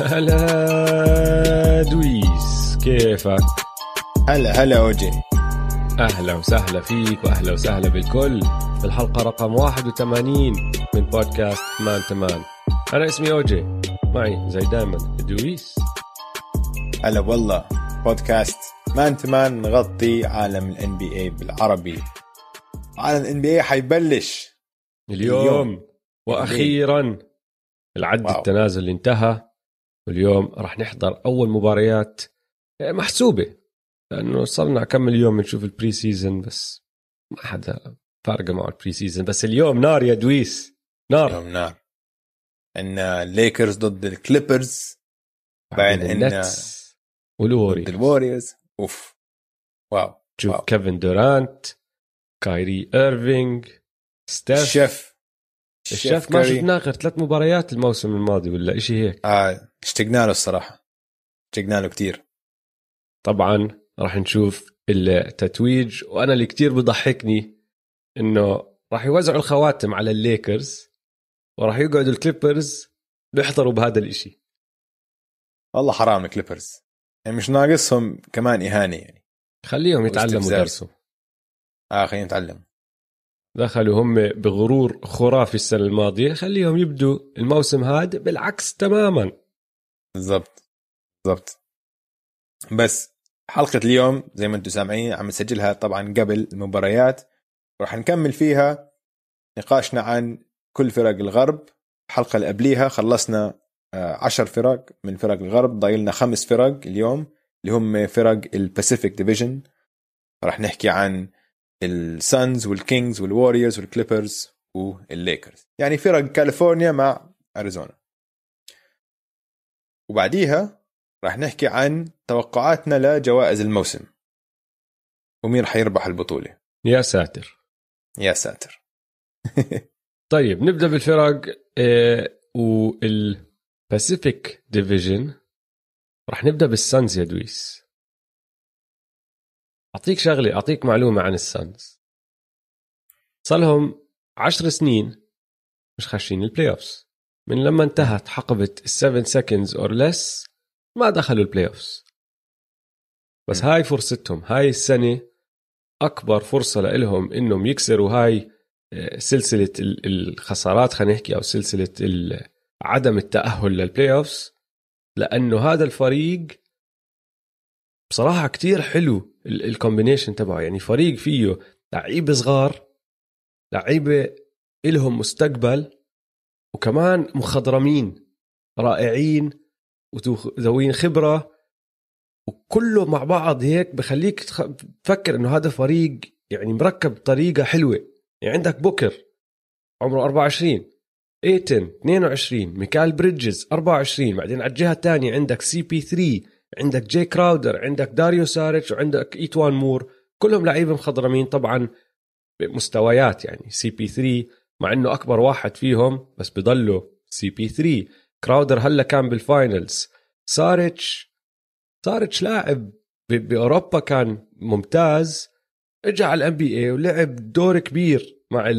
هلا دويس كيفك؟ هلا هلا أوجي. أهلا وسهلا فيك وأهلا وسهلا بالكل. في الحلقة رقم 81 من بودكاست Man to Man أنا اسمي أوجي معي زي دائما دويس. هلا والله بودكاست Man to Man نغطي عالم ال NBA بالعربي. عالم ال NBA حيبلش. اليوم, اليوم. وأخيرا العد واو. التنازلي انتهى. واليوم راح نحضر أول مباريات محسوبة لأنه صرنا كم اليوم نشوف ال preseason بس ما حدا فارقة معه ال preseason بس اليوم نار يا دويس نار. اليوم نار. عندنا الليكرز ضد الكليبرز بعدين عندنا والوريورز ضد الوريورز أوف. واو شوف واو. كيفن دورانت كايري ايرفينج ستيف الشيف الشيف ما شفناه غير ثلاث مباريات الموسم الماضي ولا إشي هيك؟ آه اشتقنا له الصراحة. اشتقنا له كثير طبعا راح نشوف التتويج وأنا اللي كتير بضحكني إنه راح يوزعوا الخواتم على الليكرز وراح يقعدوا الكليبرز بيحضروا بهذا الإشي. والله حرام الكليبرز. يعني مش ناقصهم كمان إهانة يعني. خليهم يتعلموا درسهم آه خليهم يتعلموا. دخلوا هم بغرور خرافي السنة الماضية. خليهم يبدوا الموسم هذا بالعكس تماما. بالضبط. بالضبط. بس حلقة اليوم زي ما أنتم سامعين عم نسجلها طبعا قبل المباريات. وراح نكمل فيها نقاشنا عن كل فرق الغرب. الحلقة اللي قبليها خلصنا آه، عشر فرق من فرق الغرب. ضايلنا خمس فرق اليوم اللي هم فرق ال Pacific Division راح نحكي عن السانز والكينجز والوريورز والكليبرز والليكرز. يعني فرق كاليفورنيا مع أريزونا. وبعديها راح نحكي عن توقعاتنا لجوائز الموسم. ومين راح يربح البطولة؟ يا ساتر. يا ساتر. طيب نبدأ بالفرق إيه وال Pacific Division. راح نبدأ بالسانز يا دويس. أعطيك شغلة أعطيك معلومة عن السانز. صار لهم عشر سنين مش خاشين ال playoffs من لما انتهت حقبة ال7 seconds or less ما دخلوا ال playoffs بس هاي فرصتهم هاي السنة أكبر فرصة لهم إنهم يكسروا هاي آه، سلسلة الخسارات خلينا نحكي أو سلسلة عدم التأهل لل playoffs لأنه هذا الفريق بصراحة كتير حلو. ال combination تبعه. يعني فريق فيه لعيبة صغار لعيبة إلهم مستقبل وكمان مخضرمين رائعين وذوين خبرة وكله مع بعض هيك بخليك تفكر إنه هذا فريق يعني مركب بطريقه حلوة. يعني عندك بوكر عمره 24 إيتن 22 ميكال بريدجز 24 بعدين على الجهة الثانية عندك CP3 عندك جاي كراودر عندك داريو ساريتش وعندك ايتوان مور كلهم لعيبة مخضرمين طبعا بمستويات يعني. CP3 مع إنه أكبر واحد فيهم بس بضله CP3 كراودر هلأ كان بال finals ساريتش ساريتش لاعب بأوروبا كان ممتاز. اجى على ال NBA ولعب دور كبير مع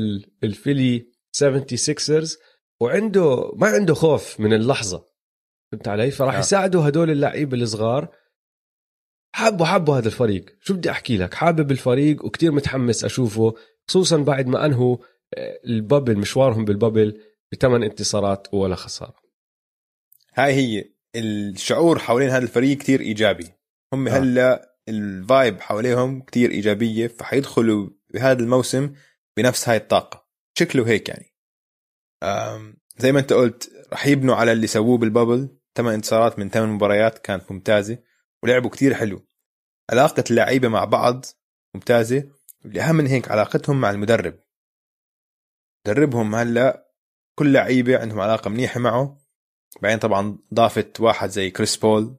الفيلي 76ers وعنده ما عنده خوف من اللحظة. فهمت علي؟ فراح يساعدوا هدول اللعيبة الصغار. حبوا حبوا هذا الفريق. شو بدي أحكي لك؟ حابب الفريق وكتير متحمس أشوفه خصوصا بعد ما أنهوا آه، البابل مشوارهم بالبابل بثمان انتصارات ولا خسارة. هاي هي الشعور حوالين هذا الفريق كتير إيجابي. هم آه. هلأ الفايب حواليهم كتير إيجابية فحيدخلوا بهذا الموسم بنفس هاي الطاقة. شكله هيك يعني. زي ما أنت قلت رح يبنوا على اللي سووه بالبابل. ثمان انتصارات من ثمان مباريات كانت ممتازة ولعبوا كتير حلو. علاقة اللعيبة مع بعض ممتازة والأهم من هيك علاقتهم مع المدرب. مدربهم هلأ كل لعيبة عندهم علاقة منيحة معه. بعدين طبعا ضافت واحد زي كريس بول.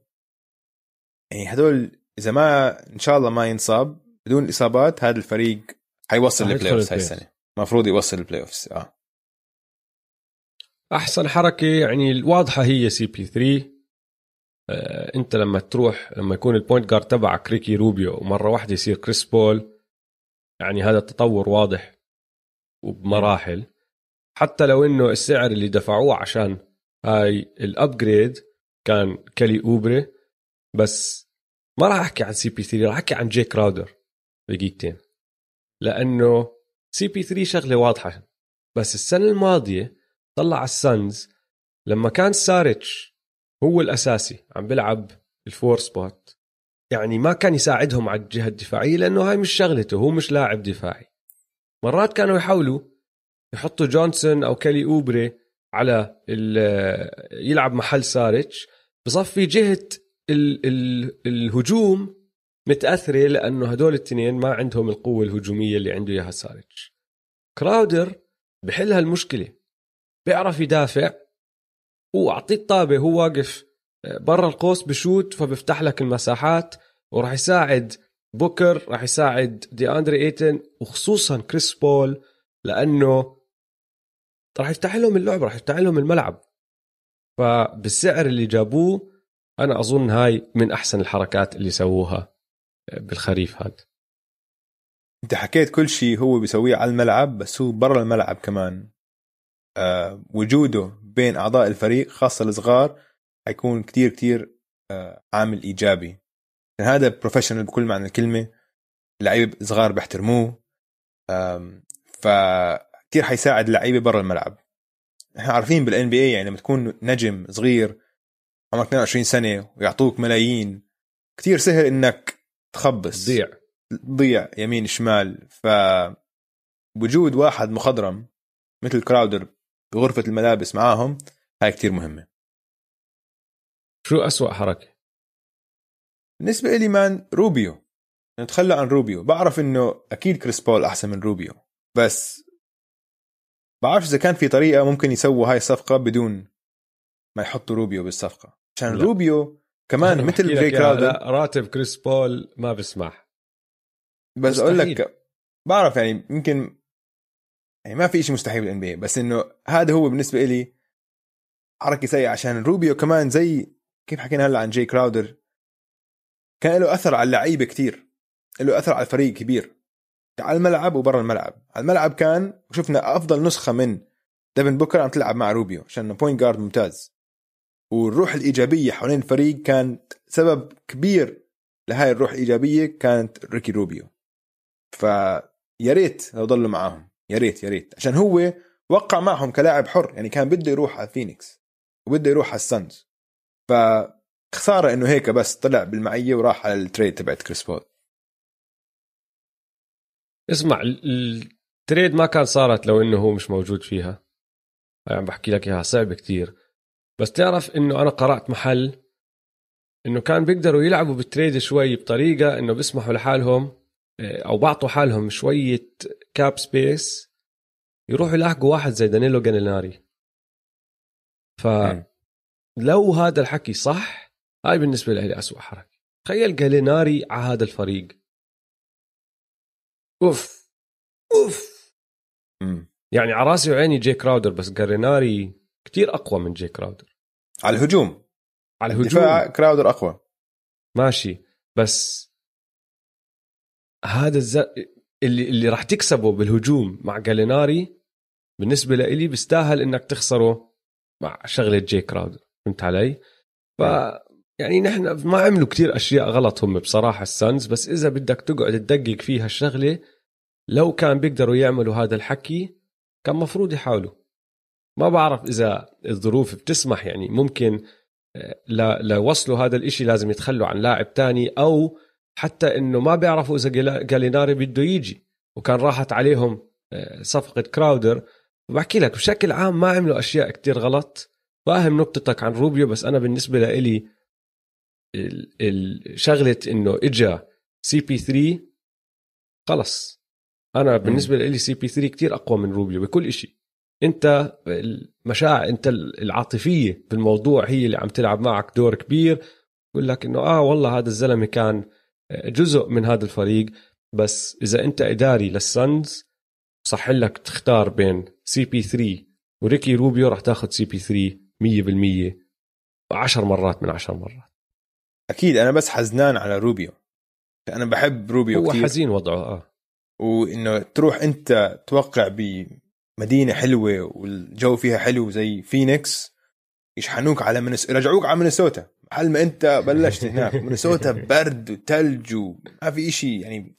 يعني هدول إذا ما إن شاء الله ما ينصاب بدون إصابات هذا الفريق حيوصل ال playoffs هاي السنة. المفروض يوصل البلاي اوفز آه. أحسن حركة يعني الواضحة هي CP3 آه أنت لما تروح لما يكون ال point guard تبعك ريكي روبيو ومرة واحدة يصير كريس بول يعني هذا التطور واضح وبمراحل. حتى لو إنه السعر اللي دفعوه عشان هاي ال upgrade كان كالي أوبري بس ما راح أحكي عن CP3 راح أحكي عن جاي كراودر دقيقتين. لأنه CP3 شغلة واضحة بس السنة الماضية طلع السانز. لما كان ساريتش هو الأساسي عم بيلعب ال four spot يعني ما كان يساعدهم على الجهة الدفاعية لأنه هاي مش شغلته هو مش لاعب دفاعي. مرات كانوا يحاولوا يحطوا جونسون أو كالي أوبري على يلعب محل ساريتش بصفي جهة ال ال الهجوم متأثرة لأنه هدول الاثنين ما عندهم القوة الهجومية اللي عنده إياها ساريتش. كراودر بحل هالمشكلة. بيعرف يدافع واعطيه طابه هو واقف برا القوس بشوت فبيفتح لك المساحات وراح يساعد بوكر راح يساعد دياندري إيتن وخصوصا كريس بول لأنه راح يفتح لهم اللعب راح يفتح لهم الملعب. فبالسعر اللي جابوه أنا أظن هاي من أحسن الحركات اللي سووها بالخريف هذا. أنت حكيت كل شيء هو بيسويه على الملعب بس هو برا الملعب كمان. آه وجوده بين أعضاء الفريق خاصة الصغار حيكون كتير كتير آه عامل إيجابي. هذا professional بكل معنى الكلمة. لعيبه صغار بيحترموه فكتير حيساعد اللعيبه برا الملعب. إحنا عارفين بال NBA يعني لما تكون نجم صغير عمرك 22 سنة ويعطوك ملايين كتير سهل إنك تخبص. ضيع ضيع يمين شمال. ف وجود واحد مخضرم مثل كراودر بغرفة الملابس معاهم هاي كتير مهمة. شو أسوأ حركة؟ بالنسبة لي مان، روبيو. نتخلى عن روبيو. بعرف إنه أكيد كريس بول أحسن من روبيو. بس بعرف إذا كان في طريقة ممكن يسووا هاي الصفقة بدون ما يحطوا روبيو بالصفقة. عشان لا. روبيو كمان مثل جاي كراودر راتب كريس بول ما بسمح. بس أقول لك بعرف يعني يمكن يعني ما في شيء مستحيل بال NB بس إنه هذا هو بالنسبة لي حركة سيئة عشان روبيو كمان زي كيف حكينا هلا عن جاي كراودر كان له أثر على اللعيبة كتير له أثر على الفريق كبير على الملعب وبرا الملعب. على الملعب كان وشفنا أفضل نسخة من ديفن بوكر عم تلعب مع روبيو عشان point guard ممتاز. والروح الإيجابية حوالين الفريق كانت سبب كبير لهاي الروح الإيجابية كانت ريكي روبيو فيا ريت لو ضلوا معاهم. يا ريت يا ريت. عشان هو وقع معهم كلاعب حر يعني كان بده يروح على فينيكس وبده يروح على السانز فخسارة إنه هيك بس طلع بالمعية وراح على ال trade تبعت كريس بول اسمع ال trade ما كان صارت لو إنه هو مش موجود فيها. هاي عم بحكي لك إياها صعبه كتير. بس تعرف إنه أنا قرأت محل إنه كان بيقدروا يلعبوا بال trade شوي بطريقة إنه بيسمحوا لحالهم أو بعطوا حالهم شوية cap space يروحوا يلاحقوا واحد زي دانيلو جاليناري ف لو هذا الحكي صح هاي بالنسبة لي أسوأ حركة. تخيل جاليناري على هذا الفريق. أوف. أوف. يعني على رأسي وعيني جاي كراودر بس جاليناري كتير أقوى من جاي كراودر على الهجوم. على الهجوم. كراودر أقوى. ماشي. بس هذا الز... اللي اللي راح تكسبه بالهجوم مع جاليناري بالنسبة لإلي بيستاهل إنك تخسره مع شغلة جاي كراودر فهمت علي؟ ف يعني نحن ما عملوا كتير أشياء غلط هم بصراحة السانز بس إذا بدك تقعد تدقق فيها الشغلة لو كان بيقدروا يعملوا هذا الحكي كان مفروض يحاولوا. ما بعرف إذا الظروف بتسمح يعني ممكن آه، لوصلوا هذا الإشي لازم يتخلوا عن لاعب تاني أو حتى إنه ما بيعرفوا إذا جاليناري بده يجي. وكان راحت عليهم آه، صفقة كراودر. وبحكي لك بشكل عام ما عملوا أشياء كتير غلط. فاهم نقطتك عن روبيو بس أنا بالنسبة لإلي شغلة إنه إجا CP3 خلص. أنا بالنسبة لي CP3 كتير أقوى من روبيو بكل إشي. أنت المشاعر أنت العاطفية بالموضوع هي اللي عم تلعب معك دور كبير. يقول لك إنه آه والله هذا الزلمة كان جزء من هذا الفريق بس إذا أنت إداري للسانز صح لك تختار بين CP3 وريكي روبيو راح تاخذ CP3 100% 10 مرات من 10 مرات. أكيد أنا بس حزنان على روبيو. أنا بحب روبيو هو كتير. حزين وضعه آه. وإنه تروح أنت توقع بمدينة حلوة والجو فيها حلو زي فينيكس يشحنوك على منس... رجعوك على مينيسوتا. محل ما انت بلشت هناك؟ مينيسوتا برد وثلج وما في إشي يعني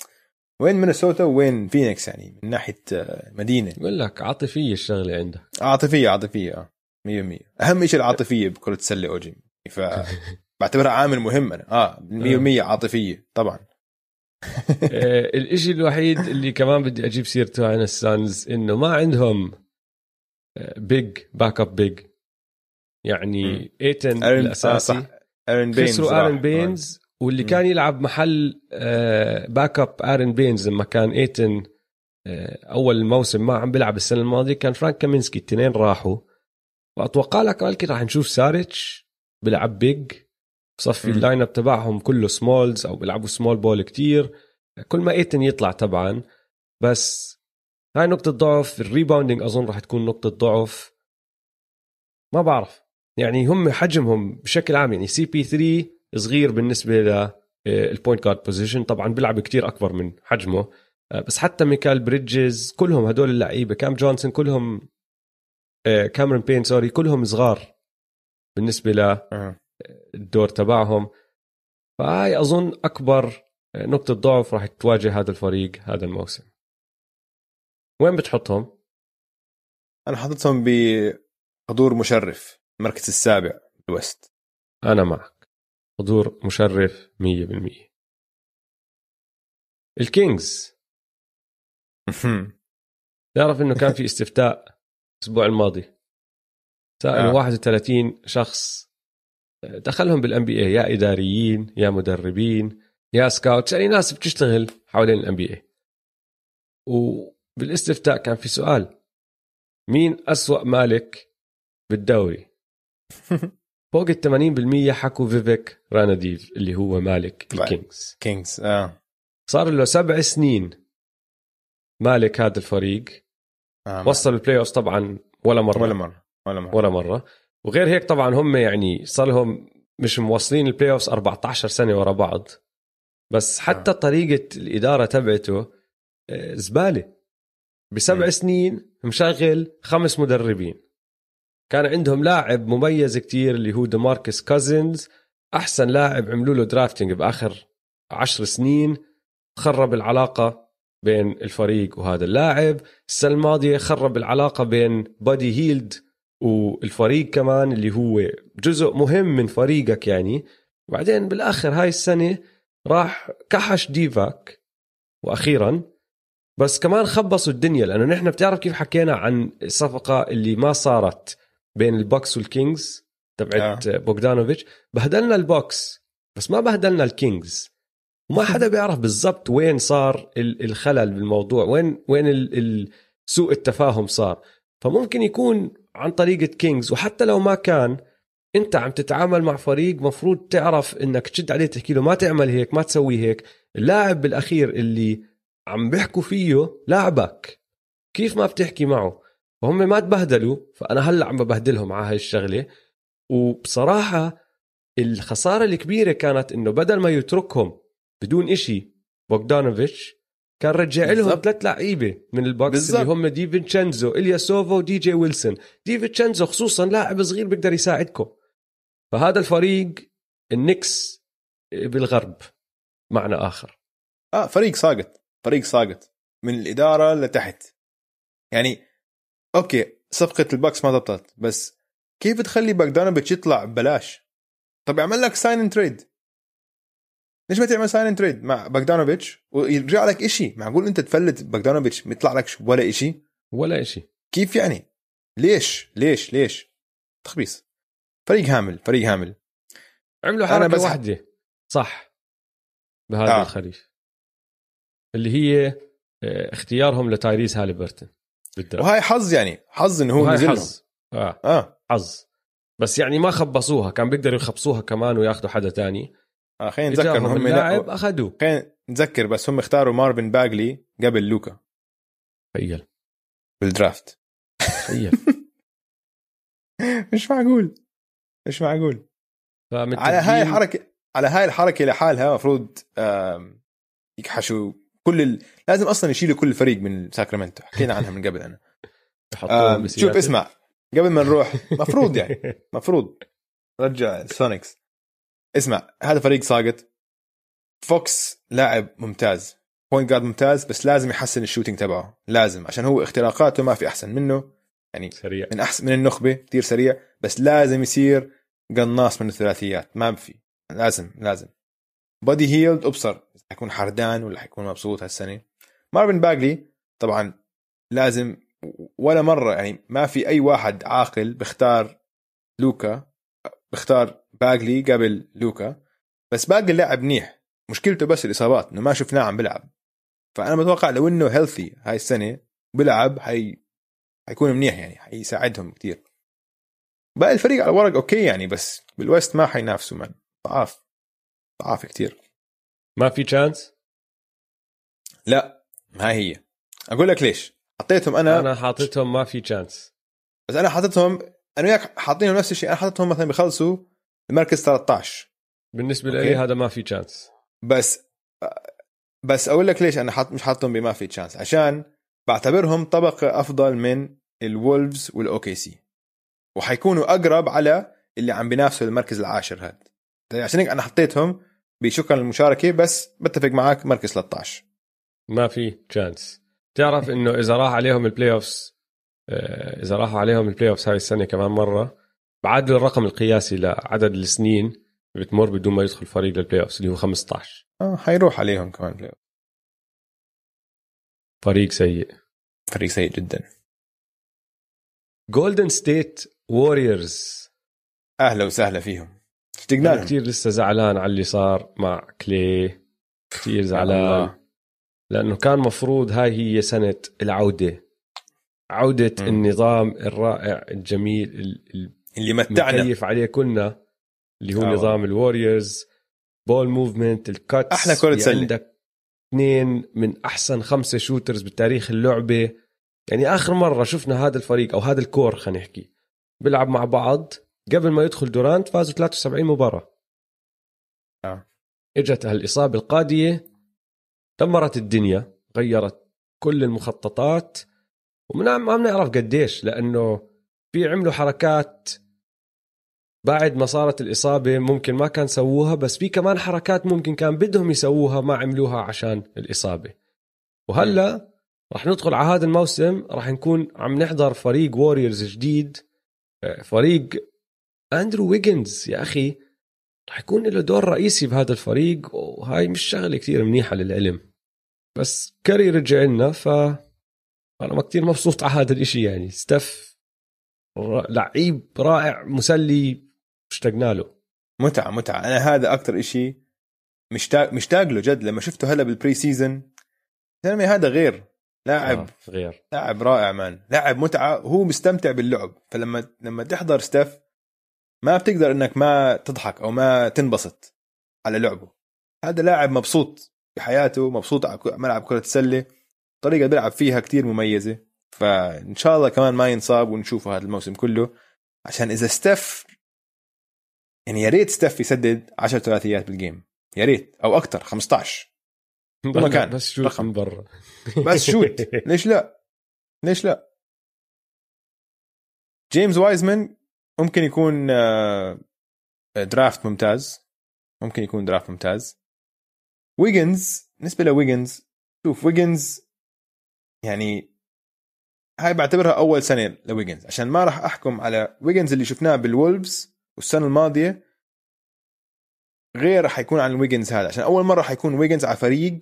وين مينيسوتا وين فينيكس يعني؟ من ناحية آه، مدينة. بقول لك عاطفية الشغلة عندك عاطفية عاطفية آه 100% أهم شيء العاطفية بكرة السلة أوجي. ف بعتبرها عامل مهم أنا. آه 100% عاطفية طبعا. آه، الإشي الوحيد اللي كمان بدي أجيب سيرته عن السانز إنه ما عندهم big backup big يعني ايتن آه، الأساسي. ارون بينز خسروا. ارون بينز واللي مم. كان يلعب محل backup ارون بينز لما كان ايتن آه، أول الموسم ما عم بيلعب السنة الماضية كان فرانك كامينسكي الاثنين راحوا واتوقع لك بلكي راح نشوف ساريتش بيلعب big بصفي. ال lineup تبعهم كله smalls أو بيلعبوا small ball كتير كل ما ايتن يطلع طبعا بس هاي نقطة ضعف ال rebounding أظن راح تكون نقطة ضعف ما بعرف يعني هم حجمهم بشكل عام يعني CP3 صغير بالنسبة لل point guard position طبعا بيلعب كتير أكبر من حجمه. آه، بس حتى ميكال بريدجز كلهم هدول اللعيبة كام جونسون كلهم آه، كاميرون بين sorry كلهم صغار بالنسبة ل آه. تبعهم. فهاي أظن أكبر نقطة ضعف راح تواجه هذا الفريق هذا الموسم. وين بتحطهم؟ أنا حاططهم بحضور مشرف. المركز السابع بال West. أنا معك. حضور مشرف 100% ال Kings. تعرف إنه كان في استفتاء الأسبوع الماضي. سالوا آه. 31 شخص دخلهم بال NBA يا إداريين يا مدربين يا scouts. يعني ناس بتشتغل حوالين ال NBA وبالاستفتاء كان في سؤال. مين أسوأ مالك بالدوري؟ فوق ال 80% حكوا فيفيك راناديف اللي هو مالك طبعاً. ال Kings Kings آه, صار له سبع سنين مالك هذا الفريق آه. وصل ال playoff طبعا ولا مرة ولا مرة ولا مرة ولا مرة وغير هيك طبعا هم يعني صار لهم مش موصلين ال playoff 14 سنة ورا بعض بس حتى آه. طريقة الإدارة تبعته آه، زبالة بسبع م. سنين مشغل خمس مدربين كان عندهم لاعب مميز كتير اللي هو ديماركس كازنز أحسن لاعب عملوا له drafting بآخر عشر سنين. خرب العلاقة بين الفريق وهذا اللاعب. السنة الماضية خرب العلاقة بين بادي هيلد والفريق كمان اللي هو جزء مهم من فريقك يعني. وبعدين بالآخر هاي السنة راح كحش ديفاك وأخيرا. بس كمان خبصوا الدنيا لأنه نحن بتعرف كيف حكينا عن الصفقة اللي ما صارت. بين ال Bucks وال Kings تبعت آه. بوغدانوفيتش. بهدلنا ال Bucks بس ما بهدلنا ال Kings. وما حدا بيعرف بالضبط وين صار ال- الخلل بالموضوع وين وين سوء التفاهم صار. فممكن يكون عن طريقة كينجز وحتى لو ما كان انت عم تتعامل مع فريق مفروض تعرف انك تشد عليه تحكي له ما تعمل هيك ما تسوي هيك. اللاعب بالأخير اللي عم بيحكوا فيه لاعبك. كيف ما بتحكي معه؟ فهم ما تبهدلوا فأنا هلأ عم ببهدلهم على هاي الشغلة. وبصراحة الخسارة الكبيرة كانت إنه بدل ما يتركهم بدون إشي بوغدانوفيتش كان رجع لهم. ثلاث لعيبة من ال Bucks بالضبط. اللي هم دي فينشينزو إلياسوفا ودي جي ويلسون. دي فينشينزو خصوصا لاعب صغير بيقدر يساعدكم. فهذا الفريق ال Knicks بالغرب معنى آخر. آه فريق ساقط. فريق ساقط. من الإدارة لتحت. يعني okay صفقة ال Bucks ما ضبطت بس كيف تخلي باجدانوفيتش يطلع ببلاش؟ طب اعمل لك sign and trade ليش ما تعمل sign and trade مع باجدانوفيتش ويرجع لك إشي معقول أنت تفلت ما يطلع لك ولا إشي؟ ولا إشي. كيف يعني؟ ليش؟ ليش؟ ليش؟ تخبيص. فريق هامل فريق هامل. عملوا حركة بس- واحدة. صح. بهذا آه. آه. الخريف. اللي هي آه، اختيارهم لتايريز هاليبرتون. بال draft وهاي حظ يعني حظ إنه هو نزل. حظ. آه. آه. حظ. بس يعني ما خبصوها كان بيقدروا يخبصوها كمان وياخذوا حدا تاني. آه خلينا نتذكر اجاهم انه هم نقوا- أخذوه. خلينا نتذكر بس هم اختاروا مارفن باجلي قبل لوكا. تخيل. بالدرافت. تخيل. مش معقول. مش معقول. على هاي الحركه على هاي الحركة لحالها المفروض يكحشوا كل ال... لازم أصلا يشيلوا كل الفريق من ساكرامنتو. حكينا عنها من قبل أنا. بسياتل. شوف اسمع. قبل ما نروح مفروض يعني. مفروض. رجع ال Sonics اسمع هذا فريق ساقط. فوكس لاعب ممتاز. point guard ممتاز بس لازم يحسن ال shooting تبعه. لازم عشان هو اختراقاته ما في أحسن منه. يعني سريع. من احسن من النخبة كثير سريع. بس لازم يصير قناص من الثلاثيات. ما في. لازم لازم. بودي هيلد أبصر. حيكون حردان ولا حيكون مبسوط هالسنة. مارفن باجلي طبعا لازم ولا مرة يعني ما في أي واحد عاقل بختار لوكا بختار باجلي قبل لوكا. بس باجلي لاعب منيح. مشكلته بس الإصابات إنه ما شفناه عم بيلعب. فأنا متوقع لو إنه healthy هاي السنة بيلعب حي حيكون منيح يعني حيساعدهم كثير باقي الفريق على الورق okay يعني بس بال West ما حينافسوا من ضعاف. ضعاف كثير ما في chance لا هاي هي. أقول لك ليش. حطيتهم أنا أنا حاططهم ما في chance بس أنا حاططهم أنا وياك حاطينهم نفس الشيء. أنا حاططهم مثلا بيخلصوا المركز 13 بالنسبة. لي هذا ما في chance بس بس أقول لك ليش أنا حاط مش حاطهم بما في chance عشان بعتبرهم طبقه أفضل من ال Wolves وال OKC. وحيكونوا أقرب على اللي عم بينافسوا المركز العاشر هذا عشان هيك أنا حطيتهم بشكرا للمشاركه بس بتفق معك مركز 13 ما في chance تعرف إنه إذا راح عليهم ال playoffs آه، إذا راحوا عليهم ال playoffs هاي السنة كمان مرة بعدل الرقم القياسي لعدد السنين بتمر بدون ما يدخل فريق لل playoffs اللي هو 15 آه حيروح عليهم كمان play. فريق سيء. فريق سيء جدا. Golden State Warriors أهلا وسهلا فيهم. لهم كثير لسه زعلان على اللي صار مع كلي كثير. زعلان لأنه كان مفروض هاي هي سنة العودة عودة مم. النظام الرائع الجميل ال- اللي متعنا المكيف عليه كنا اللي هو آه. نظام ال Warriors ball movement ال cuts أحلى كرة سلة. عندك اثنين من أحسن خمسة shooters بتاريخ اللعبة يعني آخر مرة شفنا هذا الفريق أو هذا الكور خلينا نحكي بيلعب مع بعض قبل ما يدخل دورانت فازوا 73 مباراة آه. إجت هالإصابة القادية دمرت الدنيا غيرت كل المخططات وما ما بنعرف قديش لأنه في عملوا حركات بعد ما صارت الإصابة ممكن ما كان سووها بس في كمان حركات ممكن كان بدهم يسووها ما عملوها عشان الإصابة وهلا رح ندخل على هذا الموسم رح نكون عم نحضر فريق Warriors جديد آه، فريق أندرو ويجنز يا أخي رح يكون له دور رئيسي بهذا الفريق وهاي مش شغلة كتير منيحة للعلم. بس كاري رجع لنا ف أنا ما كتير مبسوط على هذا الإشي يعني. ستف ر- لعيب رائع مسلي اشتقنا له. متعة متعة. أنا هذا أكثر إشي مشتاق مشتاق له جد لما شفته هلا بال preseason زلمه هذا غير. لاعب آه غير. لاعب رائع man لاعب متعة وهو مستمتع باللعب. فلما لما تحضر ستيف ما بتقدر إنك ما تضحك أو ما تنبسط على لعبه. هذا لاعب مبسوط بحياته مبسوط على ملعب كرة السلة. الطريقة اللي بيلعب فيها كتير مميزة. فإن شاء الله كمان ما ينصاب ونشوفه هذا الموسم كله. عشان إذا ستيف يعني يا ريت ستيف يسدد 10 ثلاثيات بال game. يا ريت. أو أكثر 15 مكان. بس shoot رقم. من برا. بس shoot. ليش لا؟ ليش لا؟ جيمس وايزمان ممكن يكون آه، draft ممتاز. ممكن يكون draft ممتاز. ويجنز بالنسبة لويجنز شوف ويجنز يعني هاي بعتبرها أول سنة لويجنز عشان ما راح أحكم على ويجنز اللي شفناه بالولفز والسنة الماضية غير حيكون عن ويجنز هذا. عشان أول مرة حيكون ويجنز على فريق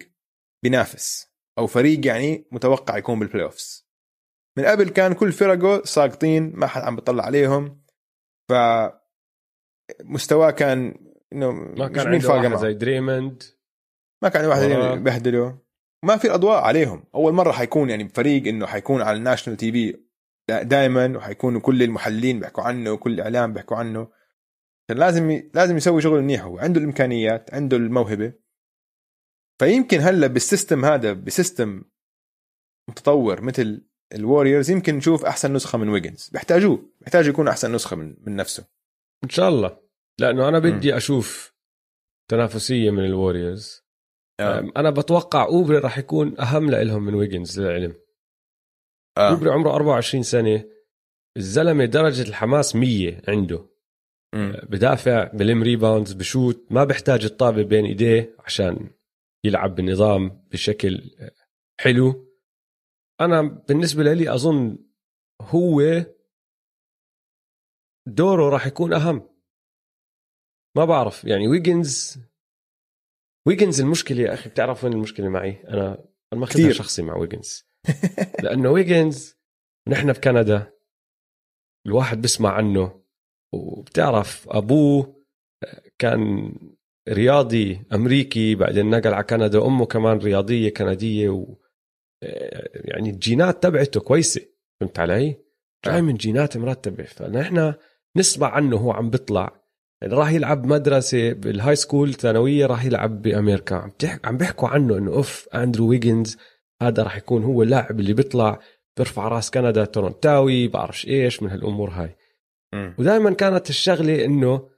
بينافس. أو فريق يعني متوقع يكون بال playoffs من قبل كان كل فرقه ساقطين ما حد عم بيطلع عليهم. ف مستواه كان إنه ما كان مين عنده واحد. زي دريموند ما كان واحد. يبهدله ما في اضواء عليهم. أول مرة حيكون يعني فريق إنه حيكون على ال national TV دائما وحيكونوا كل المحللين بيحكوا عنه وكل الاعلام بيحكوا عنه. كان لازم ي... لازم يسوي شغل منيح هو. عنده الإمكانيات عنده الموهبة. فيمكن هلأ بال system هذا ب system متطور مثل الوريورز يمكن نشوف أحسن نسخة من ويجنز بيحتاجوه. بيحتاج يكون أحسن نسخة من, من نفسه. إن شاء الله. لأنه أنا بدي أشوف تنافسية من الوريورز آه. أنا بتوقع أوبري راح يكون أهم لهم من ويجنز للعلم. آه. أوبري عمره 24 سنة. الزلمة درجة الحماس مية عنده. مم. بدافع بلم rebounds بشوت. ما بيحتاج الطابة بين إيديه عشان يلعب بالنظام بشكل حلو. أنا بالنسبة لي أظن هو دوره راح يكون أهم. ما بعرف يعني ويجنز ويجنز المشكلة يا أخي بتعرف وين المشكلة معي؟ أنا أنا ماخذها كتير. شخصي مع ويجنز لأنه ويجنز نحن بكندا الواحد بسمع عنه وبتعرف أبوه كان رياضي أمريكي بعدين نقل على كندا أمه كمان رياضية كندية و يعني الجينات تبعته كويسة فهمت علي؟ جاي من جينات مرتبة فنحن نسمع عنه هو عم بيطلع يعني راح يلعب مدرسة بال high school ثانوية راح يلعب بأمريكا عم عم بيحكوا عنه إنه أوف أندرو ويجنز هذا راح يكون هو اللاعب اللي بيطلع بيرفع راس كندا تورنتاوي بعرفش إيش من هالأمور هاي. ودائما كانت الشغلة إنه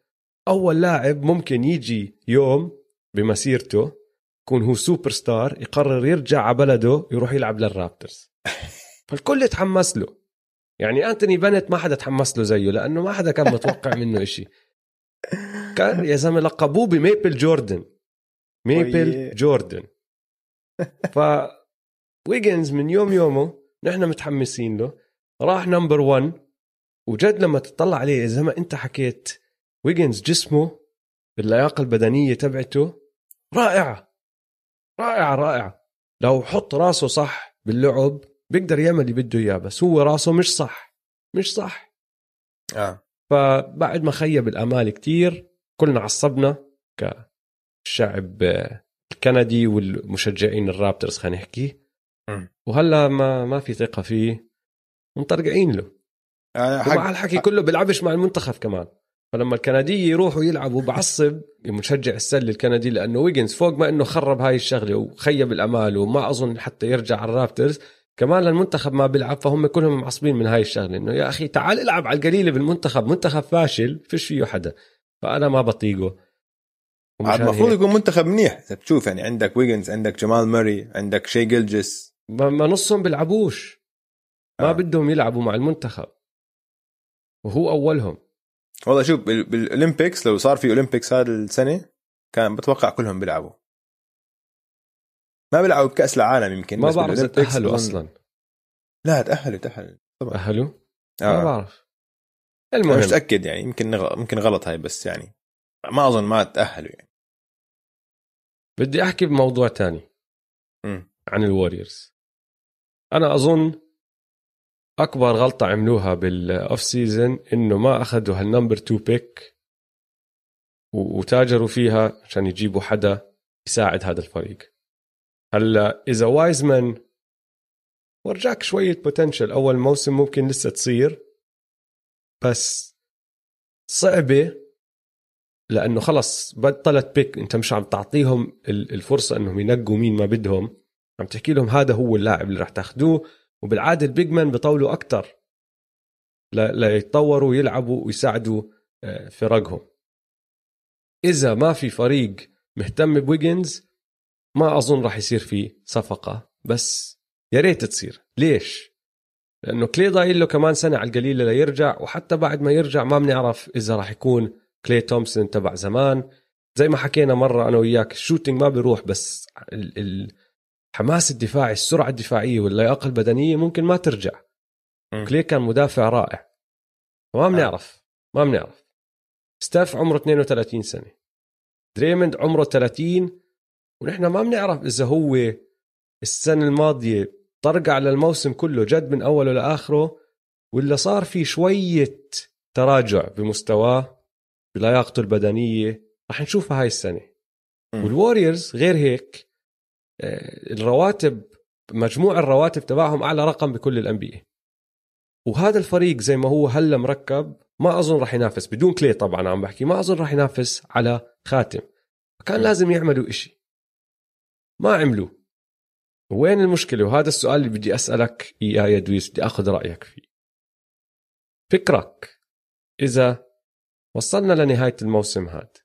أول لاعب ممكن يجي يوم بمسيرته يكون هو سوبر ستار يقرر يرجع على بلده يروح يلعب للرابترز. فالكل يتحمس له. يعني أنتوني بنت ما حدا تحمس له زيه لأنه ما حدا كان متوقع منه إشي. كان يا زلمة لقبوه ب Maple Jordan. Maple وي. Jordan. ف ويجنز من يوم يومه نحن متحمسين له. راح number 1 وجد لما تطلع عليه زي ما أنت حكيت ويجنز جسمه اللياقه البدنية تبعته رائعة. رائعه رائعه لو حط راسه صح باللعب بيقدر يعمل اللي بده إياه بس هو راسه مش صح مش صح. آه. فبعد ما خيب الأمال كتير كلنا عصبنا كشعب الكندي والمشجعين الرابترز خلينا نحكي. وهلا ما ما في ثقة فيه ومطرقعين له. آه، ومع حق الحكي كله بيلعبش مع المنتخب كمان. فلما الكندية يروحوا يلعبوا بعصب مشجع السله الكندي لأنه ويجنز فوق ما إنه خرب هاي الشغلة وخيب الأمال وما أظن حتى يرجع على الرابترز كمان للمنتخب ما بيلعب فهم كلهم معصبين من هاي الشغلة إنه يا أخي تعال العب على القليلة بالمنتخب منتخب فاشل فيش فيه حدا. فأنا ما بطيقه. المفروض يكون منتخب منيح. إذا بتشوف يعني عندك ويجنز عندك جمال موري عندك شي جلجس ما ما نصهم بيلعبوش. ما آه. بدهم يلعبوا مع المنتخب. وهو أولهم. والله شوف بال- بالأولمبيكس لو صار في أولمبيكس هذا السنة كان بتوقع كلهم بيلعبوا. ما بيلعبوا بكأس العالم يمكن ما بعرف إذا تأهلوا أصلا. لا تأهلوا تأهلوا. تاهلوا ما آه. بعرف. أنا المهم مش متأكد يعني يمكن نغ- يمكن غلط هاي بس يعني ما أظن ما تأهلوا يعني. بدي أحكي بموضوع تاني مم. عن الوريورز أنا أظن أكبر غلطة عملوها بال off-season إنه ما أخذوا هال number 2 pick وتاجروا فيها عشان يجيبوا حدا يساعد هذا الفريق. هلا إذا وايزمان ورجاك شوية potential أول موسم ممكن لسه تصير بس صعبة لأنه خلص بطلت pick أنت مش عم تعطيهم ال- الفرصة إنهم ينقوا مين ما بدهم. عم تحكي لهم هذا هو اللاعب اللي راح تاخذوه وبالعادة ال big man بيطولوا أكثر ليتطوروا ويلعبوا ويساعدوا آه، فرقهم. إذا ما في فريق مهتم بويجنز ما أظن راح يصير في صفقة. بس يا ريت تصير. ليش؟ لأنه كلي ضايل له كمان سنة على القليله ليرجع وحتى بعد ما يرجع ما بنعرف إذا راح يكون كلي تومسون تبع زمان. زي ما حكينا مرة أنا وياك ال shooting ما بيروح بس ال- ال- الحماس الدفاعي السرعة الدفاعية واللياقه البدنيه ممكن ما ترجع. كلي كان مدافع رائع. ما بنعرف ما بنعرف. ستاف عمره 32 سنة. دريموند عمره 30 ونحن ما بنعرف إذا هو السنة الماضية طرقع للموسم كله جد من أوله لآخره ولا صار في شوية تراجع بمستواه بلياقته البدنية. رح نشوفها هاي السنة. والوريورز غير هيك الرواتب مجموع الرواتب تبعهم أعلى رقم بكل الأنبياء. وهذا الفريق زي ما هو هلا مركب ما أظن راح ينافس بدون كلي طبعا عم بحكي ما أظن راح ينافس على خاتم. كان لازم يعملوا إشي. ما عملوا. وين المشكلة؟ وهذا السؤال اللي بدي أسألك إياه يا دويس بدي أخذ رأيك فيه. فكرك إذا وصلنا لنهاية الموسم هاد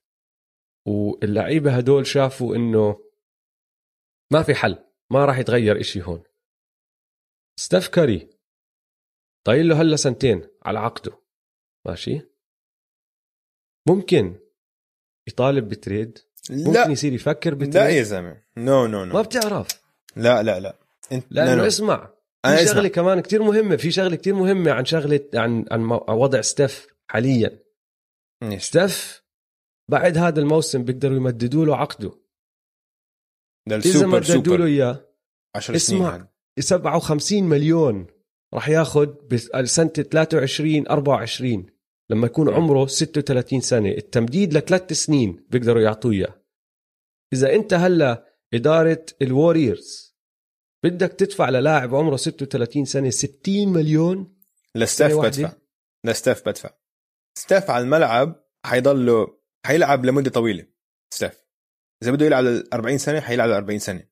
واللعيبة هدول شافوا إنه ما في حل ما راح يتغير إشي هون. ستيف كاري ضايل له هلا سنتين على عقده. ماشي؟ ممكن يطالب ب trade؟ ممكن لا يصير يفكر ب trade؟ لا يا زلمة. no no no ما بتعرف. لا لا لا. انت لأنه لا، لا. اسمع. أنا في اسمع. شغله كمان كتير مهمة في شغلة كتير مهمة عن شغلة عن عن وضع ستيف حاليا؟ ستيف بعد هذا الموسم بيقدروا يمددوا له عقده. ده إذا السوبر مددوا له سوبر. اياه 10 سنين. اسمع. هذا. 57 مليون راح ياخذ بسنه 23 24 لما يكون مم. عمره 36 سنة. التمديد لثلاث سنين بيقدروا يعطوه إياه. إذا أنت هلأ إدارة ال Warriors بدك تدفع للاعب عمره 36 سنة 60 مليون؟ لستاف. بدفع. لستاف بدفع. ستاف على الملعب حيضله حيلعب لمدة طويلة. ستاف. إذا بده يلعب ل 40 سنة حيلعب ل 40 سنه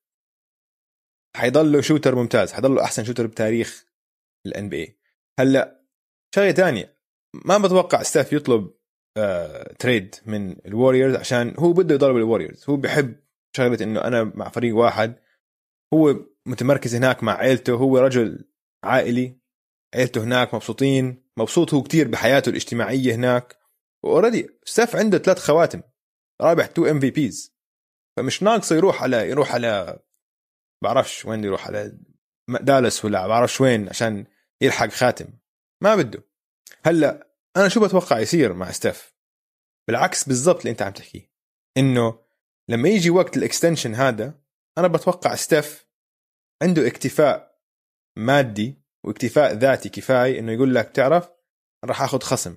حيضله shooter ممتاز حيضله أحسن شوتر بتاريخ ال NBA هلأ شغلة تانية ما بتوقع ستاف يطلب آه trade من ال Warriors عشان هو بده يضرب ال Warriors هو بحب شغلة إنه أنا مع فريق واحد هو متمركز هناك مع عيلته هو رجل عائلي عيلته هناك مبسوطين مبسوط هو كتير بحياته الاجتماعية هناك. و already ستاف عنده ثلاث خواتم رابح two MVPs فمش ناقصه يروح على يروح على بعرفش وين يروح على دالاس ولا بعرفش وين عشان يلحق خاتم. ما بده. هلأ أنا شو بتوقع يصير مع ستاف بالعكس بالضبط اللي أنت عم تحكيه. إنه لما يجي وقت ال extension هذا أنا بتوقع ستاف عنده اكتفاء مادي واكتفاء ذاتي كفاية إنه يقول لك تعرف راح آخذ خصم.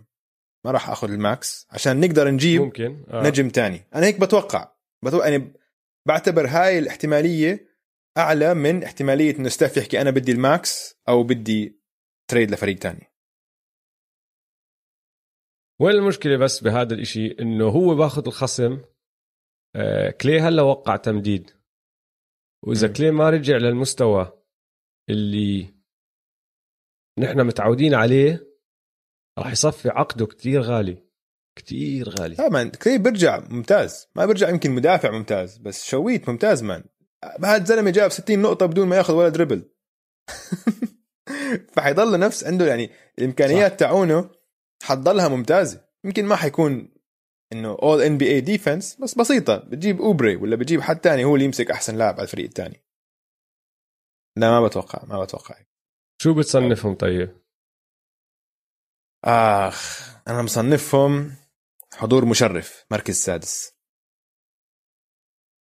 ما راح آخذ ال max. عشان نقدر نجيب ممكن آه. نجم تاني. أنا هيك بتوقع. يعني بعتبر هاي الاحتمالية أعلى من احتمالية إنه ستاف يحكي أنا بدي ال max أو بدي trade لفريق تاني. وين المشكلة بس بهذا الإشي؟ إنه هو باخذ الخصم آه كلي هلا وقع تمديد. وإذا. كلي ما رجع للمستوى اللي نحن متعودين عليه راح يصفي عقده كتير غالي. كتير غالي. لا man كلي بيرجع ممتاز. ما بيرجع يمكن مدافع ممتاز بس شويت ممتاز man هذا الزلمه جاب 60 نقطة بدون ما ياخذ ولا dribble فحيضل نفس عنده يعني الإمكانيات تاعونه حتضلها ممتازة. يمكن ما حيكون إنه All NBA defense بس بسيطة. بتجيب اوبري ولا بتجيب حد تاني هو اللي يمسك أحسن لاعب على الفريق الثاني لا ما بتوقع ما بتوقع. شو بتصنفهم طيب؟ آخ أنا مصنفهم حضور مشرف مركز سادس.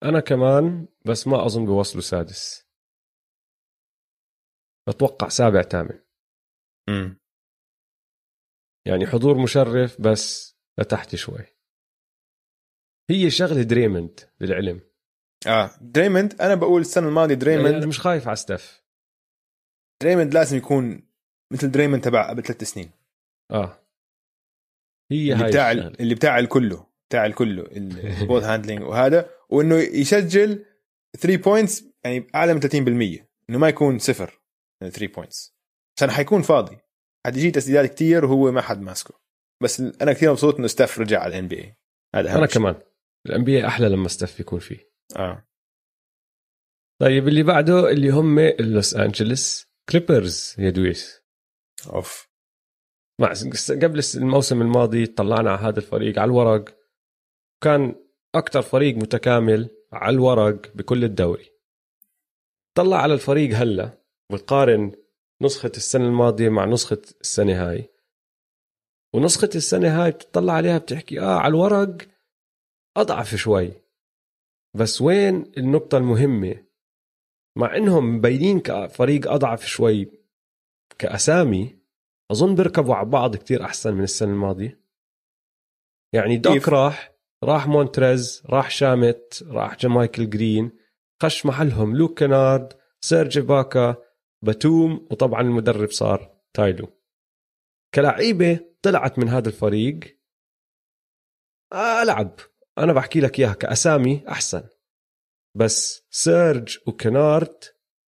أنا كمان بس ما أظن بوصلوا سادس. بتوقع سابع ثامن. امم يعني حضور مشرف بس لتحت شوي. هي شغلة دريمند للعلم. آه دريموند أنا بقول السنة الماضية يعني دريموند أنا مش خايف على ستيف. دريموند لازم يكون مثل دريموند تبع قبل ثلاث سنين. آه. هي اللي هاي بتاع الشغلة. اللي بتاع الكله بتاع الكله ال ball handling وهذا وإنه يسجل 3 points يعني أعلى من 30% إنه ما يكون صفر 3 points عشان حيكون فاضي. حتجي تسديدات كتير وهو ما حد ماسكه. بس أنا كثير مبسوط إنه ستاف رجع على ال NBA هذا أنا. كمان. ال NBA أحلى لما ستيف يكون فيه. آه. طيب اللي بعده اللي هم ال Los Angeles Clippers يا دويس. أوف. مع قبل الموسم الماضي طلعنا على هذا الفريق على الورق. كان أكثر فريق متكامل على الورق بكل الدوري. طلع على الفريق هلا وتقارن نسخة السنة الماضية مع نسخة السنة هاي. ونسخة السنة هاي بتطلع عليها بتحكي آه على الورق أضعف شوي. بس وين النقطة المهمة؟ مع إنهم مبينين كفريق أضعف شوي كأسامي أظن بيركبوا على بعض كتير أحسن من السنة الماضية. يعني دوك؟ راح راح مونتريز راح شامت راح جمايكل جرين خش محلهم لوك كنارد سيرج إباكا باتوم وطبعا المدرب صار تاي لو. كلعيبة طلعت من هذا الفريق. ألعب أنا بحكي لك إياها كأسامي أحسن. بس سيرج وكنارد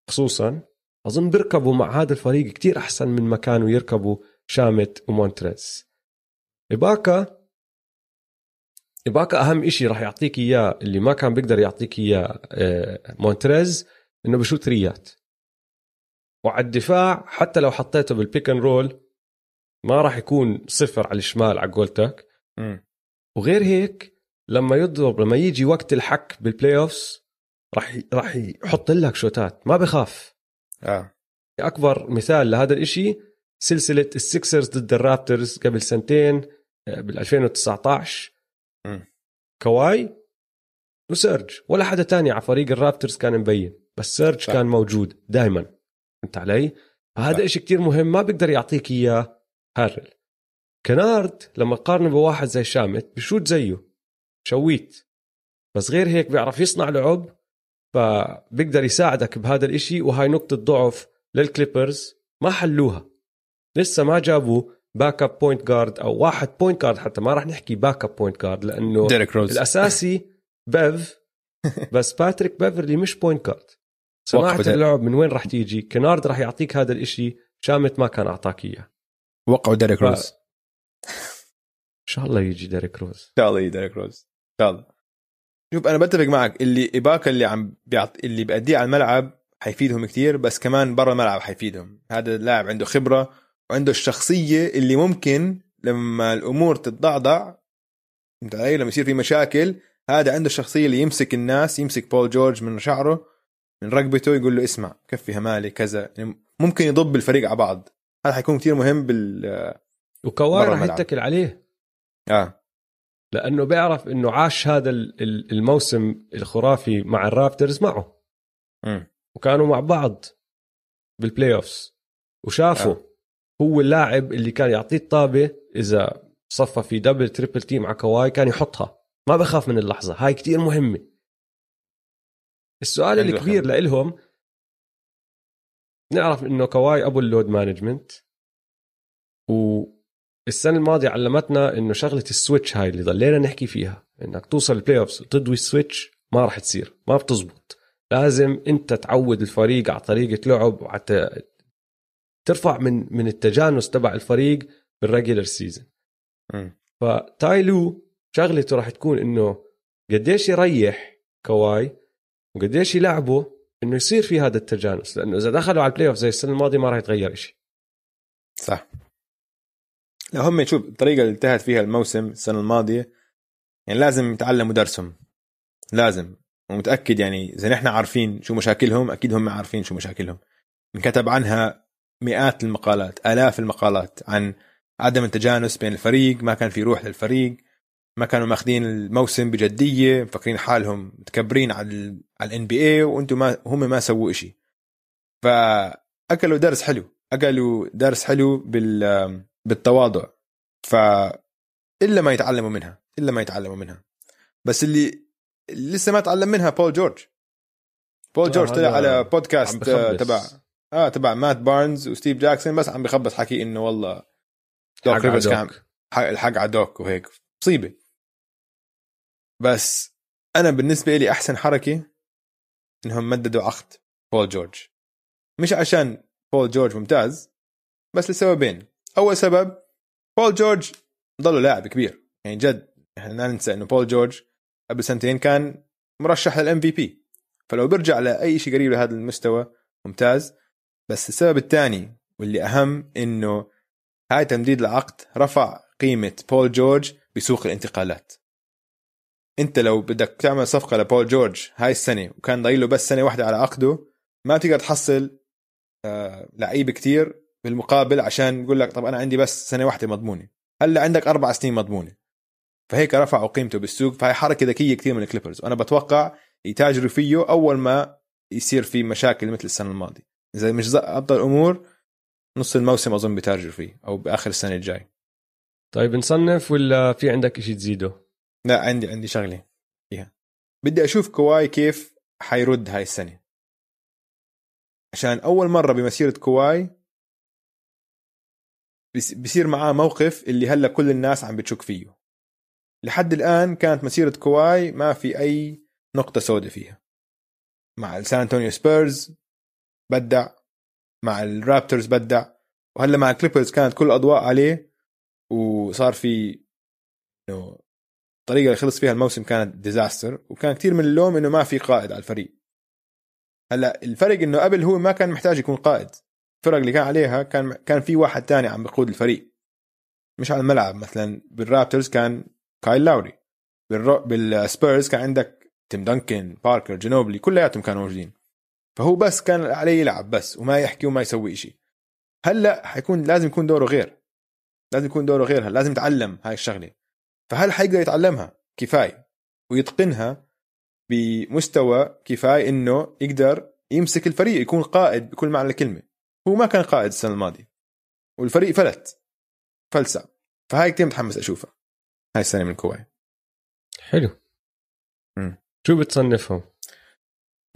خصوصا أظن بيركبوا مع هذا الفريق كتير أحسن من ما كانوا يركبوا شامت ومونتريز إباكا إباكا أهم إشي راح يعطيك إياه اللي ما كان بيقدر يعطيك إياه آه، مونتريز إنه بشوت ثريات. وعلى الدفاع حتى لو حطيته بال pick and roll ما راح يكون صفر على الشمال على قولتك مم. وغير هيك لما يضرب لما يجي وقت الجد بال playoffs راح راح يحط لك شوتات. ما بخاف. آه أكبر مثال لهذا الإشي سلسلة ال Sixers ضد ال Raptors قبل سنتين بال 2019 مم. كواي وسيرج ولا حدا تاني على فريق ال Raptors كان مبين بس سيرج صح. كان موجود دائما فهمت علي؟ فهذا. إشي كتير مهم ما بيقدر يعطيك إياه هارل كنارد لما تقارنه بواحد زي شامت بشوت زيه شويت بس غير هيك بيعرف يصنع لعب فبيقدر يساعدك بهذا الإشي وهاي نقطة ضعف لل Clippers ما حلوها. لسه ما جابوا backup point guard أو واحد point guard حتى ما راح نحكي backup point guard لأنه ديريك روز الأساسي بس باتريك بيفرلي مش point guard صناعة وقفوا اللعب من وين راح تيجي؟ كينارد راح يعطيك هذا الإشي شامت ما كان أعطاك إياه. وقعوا ديريك روز إن شاء الله يجي ديريك روز إن شاء الله يجي ديريك روز إن شاء الله. شوف أنا بتفق معك إيباكا اللي عم بيعط... اللي بأديه على الملعب حيفيدهم كتير بس كمان برا الملعب حيفيدهم. هذا اللاعب عنده خبرة وعنده الشخصية اللي ممكن لما الأمور تتضعضع فهمت علي؟ لما يصير في مشاكل هذا عنده الشخصية اللي يمسك الناس يمسك بول جورج من شعره من رقبته يقول له اسمع كفي همالي كذا. يعني ممكن يضب الفريق على بعض. هذا حيكون كتير مهم بال الملعب. يتكل عليه. آه. لأنه بيعرف إنه عاش هذا ال- ال- الموسم الخرافي مع الرابترز معه مم. وكانوا مع بعض بال playoffs وشافوا آه. هو اللاعب اللي كان يعطيه الطابة إذا صفى في double triple team على كواي كان يحطها ما بخاف من اللحظة هاي كتير مهمة السؤال الكبير. لإلهم نعرف إنه كواي أبو ال load management والسنة الماضية علمتنا إنه شغلة ال switch هاي اللي ضلينا نحكي فيها إنك توصل ال playoffs وتضوي ال switch ما راح تصير ما بتزبط. لازم أنت تعود الفريق على طريقة لعب وحتى ترفع من من التجانس تبع الفريق بال regular season. فتايلو شغلته راح تكون إنه قديش يريح كواي وقديش يلعبه إنه يصير في هذا التجانس لأنه إذا دخلوا على ال playoff زي السنة الماضية ما راح يتغير شيء صح. لا هم شوف الطريقة اللي انتهت فيها الموسم السنة الماضية يعني لازم يتعلموا درسهم. لازم. ومتأكد يعني إذا نحن عارفين شو مشاكلهم أكيد هم عارفين شو مشاكلهم. انكتب عنها مئات المقالات آلاف المقالات عن عدم التجانس بين الفريق ما كان في روح للفريق ما كانوا ماخذين الموسم بجدية مفكرين حالهم متكبرين على ال على الان بي اي وأنتم ما هم ما سووا إشي. فأكلوا درس حلو. أكلوا درس حلو بال بالتواضع. ف إلا ما يتعلموا منها إلا ما يتعلموا منها. بس اللي لسه ما تعلم منها بول جورج بول آه، جورج طلع على عم بودكاست. آه، تبع آه تبع مات بارنز وستيف جاكسون بس عم بخبص حكي إنه والله دوك ريفرز كان الحق على دوك وهيك. مصيبة. بس أنا بالنسبة لي أحسن حركة إنهم مددوا عقد بول جورج مش عشان بول جورج ممتاز بس لسببين. أول سبب بول جورج ضله لاعب كبير. يعني جد إحنا لا ننسى إنه بول جورج قبل سنتين كان مرشح لل MVP فلو بيرجع لأي شيء قريب لهذا المستوى ممتاز. بس السبب الثاني واللي أهم إنه هاي تمديد العقد رفع قيمة بول جورج بسوق الانتقالات. أنت لو بدك تعمل صفقة لبول جورج هاي السنة وكان ضايل له بس سنة واحدة على عقده ما بتقدر تحصل آه لعيبه كتير بالمقابل عشان يقول لك طب أنا عندي بس سنة واحدة مضمونة. هلأ عندك أربع سنين مضمونة. فهيك رفعوا قيمته بالسوق. فهي حركة ذكية كثير من الكليبرز. وأنا بتوقع يتاجروا فيه أول ما يصير في مشاكل مثل السنة الماضية. إذا مش ضبط الأمور نص الموسم أظن بتاجروا فيه أو بآخر السنة الجاي طيب نصنف ولا في عندك شيء تزيده؟ لا عندي عندي شغلة فيها. بدي أشوف كواي كيف حيرد هاي السنة. عشان أول مرة بمسيرة كواي بصير معاه موقف اللي هلا كل الناس عم بتشك فيه. لحد الآن كانت مسيرة كواي ما في أي نقطة سوداء فيها. مع السان انطونيو سبيرز بدع مع الرابترز بدع وهلا مع الكليبرز كانت كل الاضواء عليه وصار في إنه الطريقة اللي خلص فيها الموسم كانت disaster وكان كتير من اللوم إنه ما في قائد على الفريق. هلا الفرق إنه قبل هو ما كان محتاج يكون قائد. الفرق اللي كان عليها كان كان في واحد تاني عم بقود الفريق. مش على الملعب مثلا بالرابترز كان كايل لاوري. بالسبيرز كان عندك تيم دانكن باركر جينوبلي كلياتهم كانوا موجودين. فهو بس كان عليه يلعب بس وما يحكي وما يسوي شيء هلأ حيكون لازم يكون دوره غير. لازم يكون دوره غير لازم يتعلم هاي الشغلة. فهل حيقدر يتعلمها؟ كفاية. ويتقنها بمستوى كفاية إنه يقدر يمسك الفريق يكون قائد بكل معنى الكلمة. هو ما كان قائد السنة الماضية والفريق فلت فلسع فهاي كثير متحمس أشوفها هاي السنة من كواي حلو. مم. شو بتصنفهم؟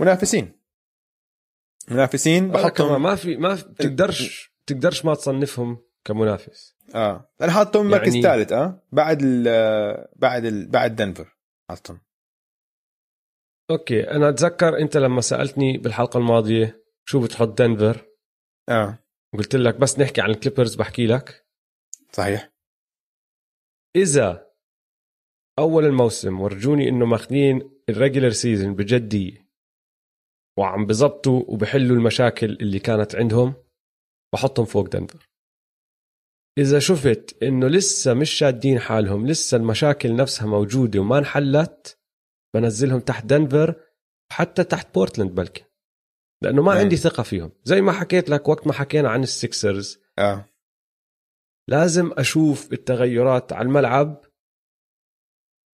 منافسين. منافسين. بحطهم ما في ما في تقدرش تقدرش ما تصنفهم كمنافس. آه. أنا حاطهم مركز يعني- ثالث آه. بعد ال بعد ال بعد دنفر حاطهم okay. أنا أتذكر أنت لما سألتني بالحلقة الماضية شو بتحط دنفر؟ آه. قلت لك بس نحكي عن الكليبرز بحكي لك. صحيح. إذا أول الموسم ورجوني إنه ماخذين ال regular season بجديه وعم بزبطوا وبحلوا المشاكل اللي كانت عندهم بحطهم فوق دنفر إذا شفت إنه لسه مش شادين حالهم لسه المشاكل نفسها موجودة وما انحلت بنزلهم تحت دنفر حتى تحت بورتلاند بلكي. لأنه ما. عندي ثقة فيهم. زي ما حكيت لك وقت ما حكينا عن السكسرز آه. لازم أشوف التغيرات على الملعب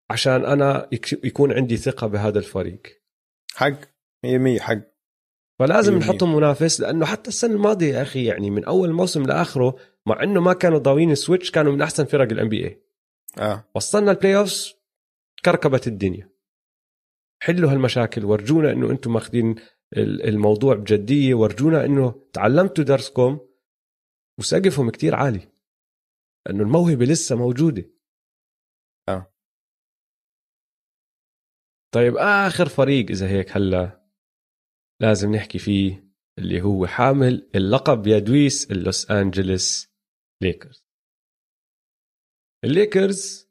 عشان أنا يك- يكون عندي ثقة بهذا الفريق. حق. 100% حق. فلازم نحطهم منافس لأنه حتى السنة الماضية يا أخي يعني من أول موسم لآخره مع إنه ما كانوا ضاويين ال switch كانوا من أحسن فرق ال NBA آه. وصلنا ال playoffs كركبت الدنيا. حلوا هالمشاكل ورجونا إنه أنتم ماخذين الموضوع بجدية. ورجونا إنه تعلمتوا درسكم وسقفهم كتير عالي لأنه الموهبة لسه موجودة. آه. طيب آخر فريق إذا هيك هلا لازم نحكي فيه اللي هو حامل اللقب يا دويس اللوس انجلوس ليكرز. الليكرز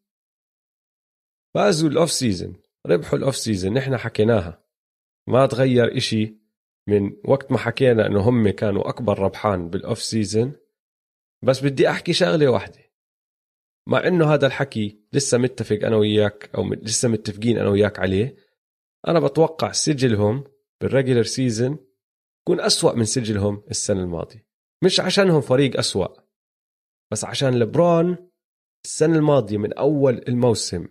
فازوا ال off-season ربحوا ال off-season نحن حكيناها. ما تغير إشي من وقت ما حكينا إنه هم كانوا أكبر ربحان بال off-season بس بدي أحكي شغلة واحدة. مع إنه هذا الحكي لسه متفق أنا وياك أو لسه متفقين أنا وياك عليه أنا بتوقع سجلهم بال regular season يكون أسوأ من سجلهم السنة الماضية. مش عشانهم فريق أسوأ بس عشان لبرون السنة الماضية من أول الموسم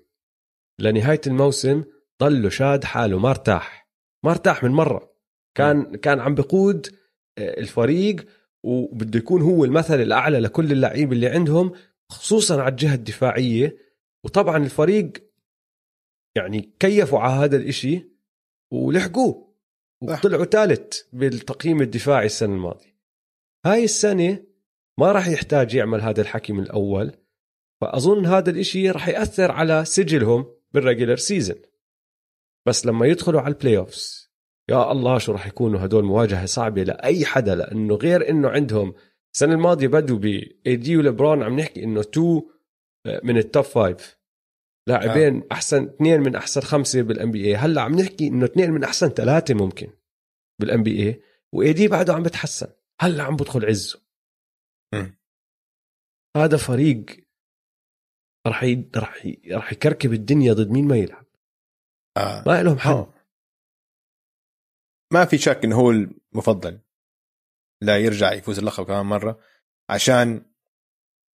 لنهاية الموسم ضله شاد حاله ما ارتاح. ما ارتاح من مرة. كان كان عم بقود آه، الفريق وبده يكون هو المثل الأعلى لكل اللعيبه اللي عندهم خصوصا على الجهة الدفاعية. وطبعا الفريق يعني كيفوا على هذا الإشي ولحقوه. وطلعوا ثالث بالتقييم الدفاعي السنة الماضية. هاي السنة ما راح يحتاج يعمل هذا الحكي من الأول فأظن هذا الإشي راح يأثر على سجلهم بال regular season بس لما يدخلوا على ال playoffs يا الله شو راح يكونوا هدول مواجهة صعبة لأي حدا لأنه غير إنه عندهم السنة الماضية بدوا ب AD وليبرون عم نحكي إنه two من ال top five لاعبين أحسن اثنين من أحسن خمسة بال NBA هلأ عم نحكي إنه اثنين من أحسن ثلاثة ممكن بال NBA و AD بعده عم بتحسن. هلأ عم بدخل عزه. مم. هذا فريق راح ي... راح ي... راح يكركب الدنيا ضد مين ما يلعب. آه. ما لهم حل آه. ما في شك إنه هو المفضل. لا يرجع يفوز اللقب كمان مرة. عشان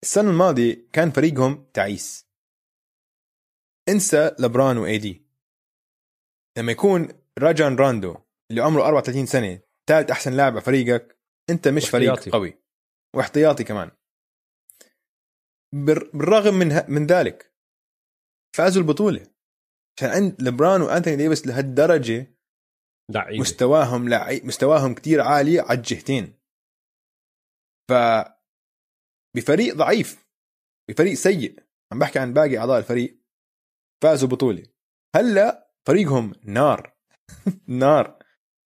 السنة الماضية كان فريقهم تعيس. انسى لبران وإي دي. لما يكون راجان راندو اللي عمره 34 سنة ثالث أحسن لاعب على فريقك أنت مش فريق واحتياطي. قوي. واحتياطي كمان. بالرغم من ه- من ذلك فازوا البطولة. عشان عند لبران وأنتوني ديفيس لهالدرجة لعيبة. مستواهم لعي... مستواهم كتير عالي على الجهتين. ف بفريق ضعيف بفريق سيء. عم بحكي عن باقي أعضاء الفريق. فازوا بطولة. هلأ فريقهم نار. نار.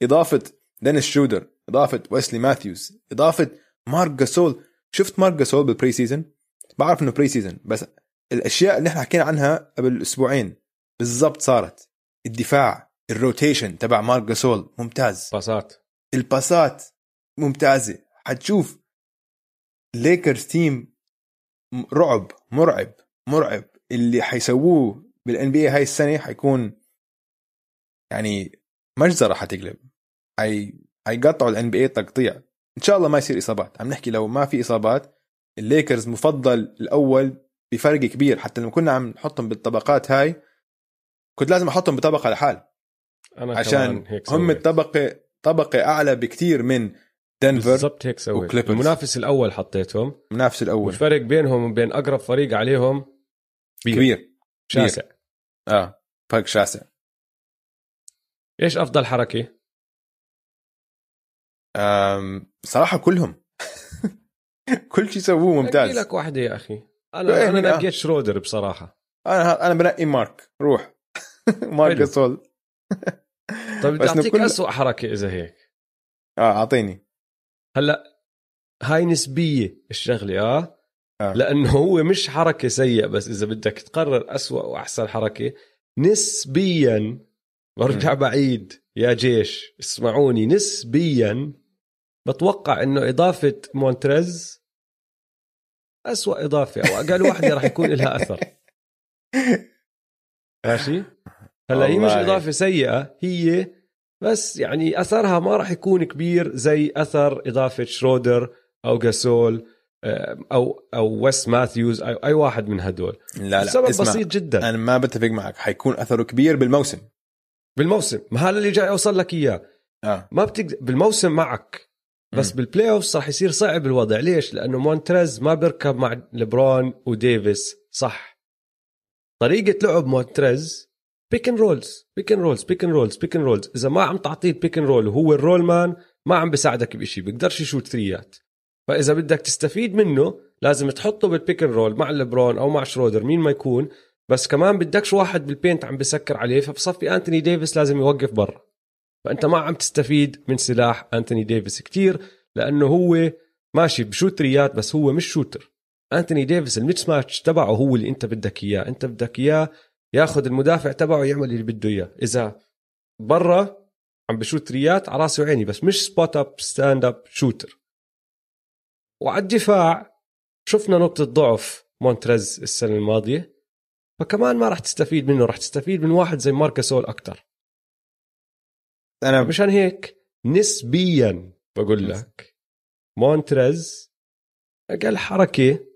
إضافة دينيس شودر إضافة ويسلي ماثيوز إضافة مارك جاسول شفت مارك جاسول بال preseason بعرف إنه preseason بس الأشياء اللي إحنا حكينا عنها قبل أسبوعين. بالضبط صارت. الدفاع ال rotation تبع مارك جاسول ممتاز. باصات الباسات ممتازة. حتشوف ليكرز team رعب مرعب مرعب. اللي حيسووه بال NBA هاي السنة حيكون يعني مجزرة حتقلب. حي حيقطعوا ال NBA تقطيع. إن شاء الله ما يصير إصابات. عم نحكي لو ما في إصابات الليكرز مفضل الأول بفرق كبير. حتى لما كنا عم نحطهم بالطبقات هاي كنت لازم أحطهم بطبقة لحال. أنا عشان هيك هم. الطبقه طبقة أعلى بكتير من دنفر بالضبط هيك سويت. وكليبرز. المنافس الأول حطيتهم. المنافس الأول. والفرق بينهم وبين أقرب فريق عليهم كبير, كبير. شاسع. آه فرق شاسع. إيش أفضل حركة؟ أم صراحة كلهم. كل شيء سووه ممتاز. لك واحدة يا أخي. إيه، أنا أنا آه. نقيت شرودر بصراحة. أنا أنا بنقي مارك. روح. مارك. جاسول طيب بدي اعطيك كل- اسوء حركة إذا هيك. آه أعطيني. هلأ هاي نسبية الشغلة آه؟ آه. لأنه هو مش حركة سيئة بس إذا بدك تقرر أسوأ وأحسن حركة نسبيا برجع بعيد يا جيش اسمعوني نسبيا بتوقع إنه إضافة مونتريز أسوأ إضافة أو أقل واحدة راح يكون لها أثر. ماشي؟ هلا هي مش. إضافة سيئة هي بس يعني أثرها ما راح يكون كبير زي أثر إضافة شرودر أو جاسول آه، أو أو ويس ماثيوز أو أي واحد من هدول. لا لا اسمع بسيط جدا. أنا ما بتفق معك. حيكون أثره كبير بالموسم. بالموسم ما هذا اللي جاي أوصل لك إياه. آه. ما بتقدر بالموسم معك بس. بال playoffs راح يصير صعب الوضع. ليش؟ لأنه مونتريز ما بيركب مع ليبرون وديفيس صح. طريقة لعب مونتريز pick and rolls pick and rolls pick and rolls pick and rolls إذا ما عم تعطيه ال pick and roll وهو ال roll man ما عم بيساعدك بشيء بيقدرش يشوت three ات. فإذا بدك تستفيد منه لازم تحطه بال pick and roll مع ليبرون أو مع شرودر مين ما يكون. بس كمان بدكش واحد بال paint عم بسكر عليه فبصفي انتوني ديفيس لازم يوقف برا. فأنت ما عم تستفيد من سلاح انتوني ديفيس كتير لأنه هو ماشي بشوت three ات بس هو مش shooter انتوني ديفيس ال mismatch تبعه هو اللي أنت بدك إياه. أنت بدك إياه ياخذ المدافع تبعه يعمل اللي بده إياه. إذا برا عم بشوت three ات على راسي وعيني بس مش spot up stand up shooter وعلى الدفاع شفنا نقطة ضعف مونتريز السنة الماضية. فكمان ما راح تستفيد منه راح تستفيد من واحد زي مارك جاسول أكتر. أنا مشان هيك نسبيا بقول لك مونتريز أقل حركة آه،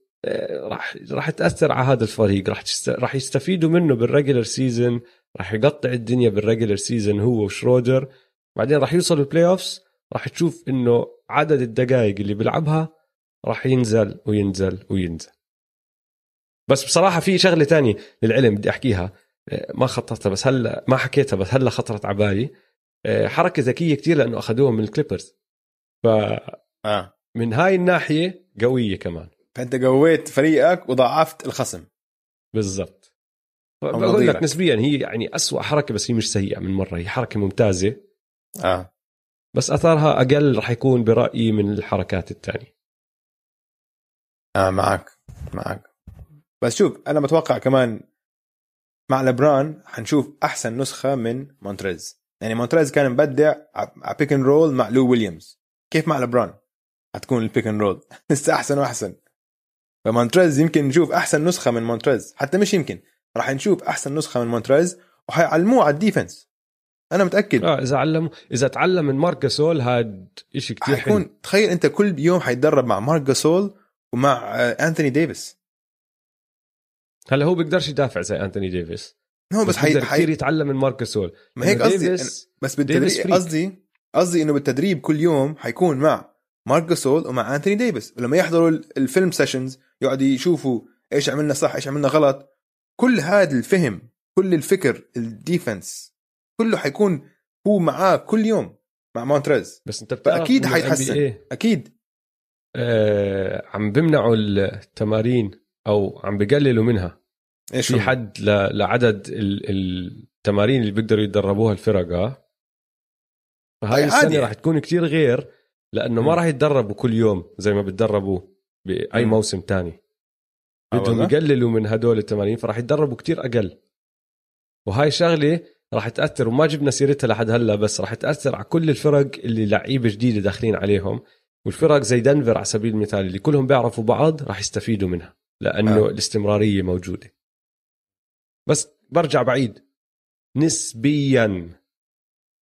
راح راح تأثر على هذا الفريق. راح. راح يستفيدوا منه بال regular season راح يقطع الدنيا بال regular season هو وشرودر. بعدين راح يوصل ال playoffs راح تشوف إنه عدد الدقائق اللي بيلعبها راح ينزل وينزل وينزل. بس بصراحة في شغلة تانية للعلم بدي أحكيها. آه، ما خطرتها بس هلا ما حكيتها بس هلا خطرت على بالي. آه، حركة ذكية كتير لأنه أخذوها من الكليبرز فمن آه. هاي الناحية قوية كمان. فأنت قويت فريقك وضاعفت الخصم. بالضبط. بقول لك. نسبيا هي يعني أسوأ حركة بس هي مش سيئة من مرة. هي حركة ممتازة. آه. بس اثرها أقل رح يكون برأيي من الحركات الثانية آه معك. معك. بس شوف أنا بتوقع كمان مع لبران حنشوف أحسن نسخة من مونتريز. يعني مونتريز كان مبدع على pick and roll مع لو ويليامز. كيف مع لبران حتكون ال pick and roll لسه أحسن وأحسن. فمونتريز يمكن نشوف أحسن نسخة من مونتريز حتى مش يمكن راح نشوف أحسن نسخة من مونتريز وحيعلموه على ال defense. أنا متأكد. آه إذا علم إذا تعلم من مارك جاسول هاد شيء كتير حلو. حيكون تخيل أنت كل يوم حيتدرب مع مارك جاسول ومع آه، انثوني ديفيس. هلا هو بيقدرش يدافع زي أنتوني ديفيس. هو بس حي... حي... كتير يتعلم من مارك جاسول. ما هيك قصدي ديفيس بس بالتدريب. قصدي قصدي إنه بالتدريب كل يوم حيكون مع مارك جاسول ومع انثوني ديفيس. ولما يحضروا ال- الfilm sessions يقعدوا يشوفوا إيش عملنا صح إيش عملنا غلط كل هذا الفهم كل الفكر ال defense كله حيكون هو معاه كل يوم مع مونتريز بس أنت بتعرف ال حيتحسن. NBA أكيد آه عم بمنعوا التمارين أو عم بقللوا منها إيش في؟ حد ل- لعدد ال- التمارين اللي بيقدروا يتدربوها الفرق آه فهاي عادي. السنة راح تكون كتير غير لأنه ما. راح يتدربوا كل يوم زي ما بتدربوا بأي. موسم تاني آه بدهم؟ يقللوا من هدول التمارين فراح يتدربوا كتير أقل وهاي شغلة راح تأثر وما جبنا سيرتها لحد هلأ بس راح تأثر على كل الفرق اللي لعيبة جديدة داخلين عليهم والفرق زي دنفر على سبيل المثال اللي كلهم بيعرفوا بعض راح يستفيدوا منها لأنه. آه. الاستمرارية موجودة بس برجع بعيد نسبيا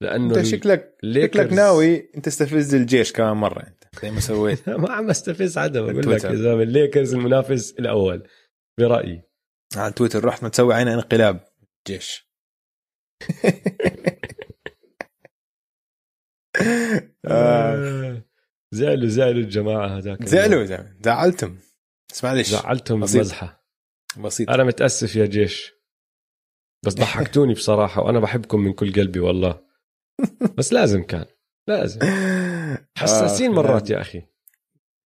لأنه أنت شكلك شكلك ناوي أنت تستفز الجيش كمان مرة أنت زي ما سويت. ما عم استفز حدا بقول لك. يا زلمه الليكرز المنافس الأول برأيي. على تويتر رحت ما تسوي عين انقلاب جيش. آه. زعلوا زعلوا الجماعة هذاك زعلوا زعلوا. زعلتم. بس معلش زعلتهم. بمزحه بسيط. أنا متأسف يا جيش. بس ضحكتوني بصراحة وأنا بحبكم من كل قلبي والله. بس لازم كان لازم. حساسين آه، مرات يا أخي.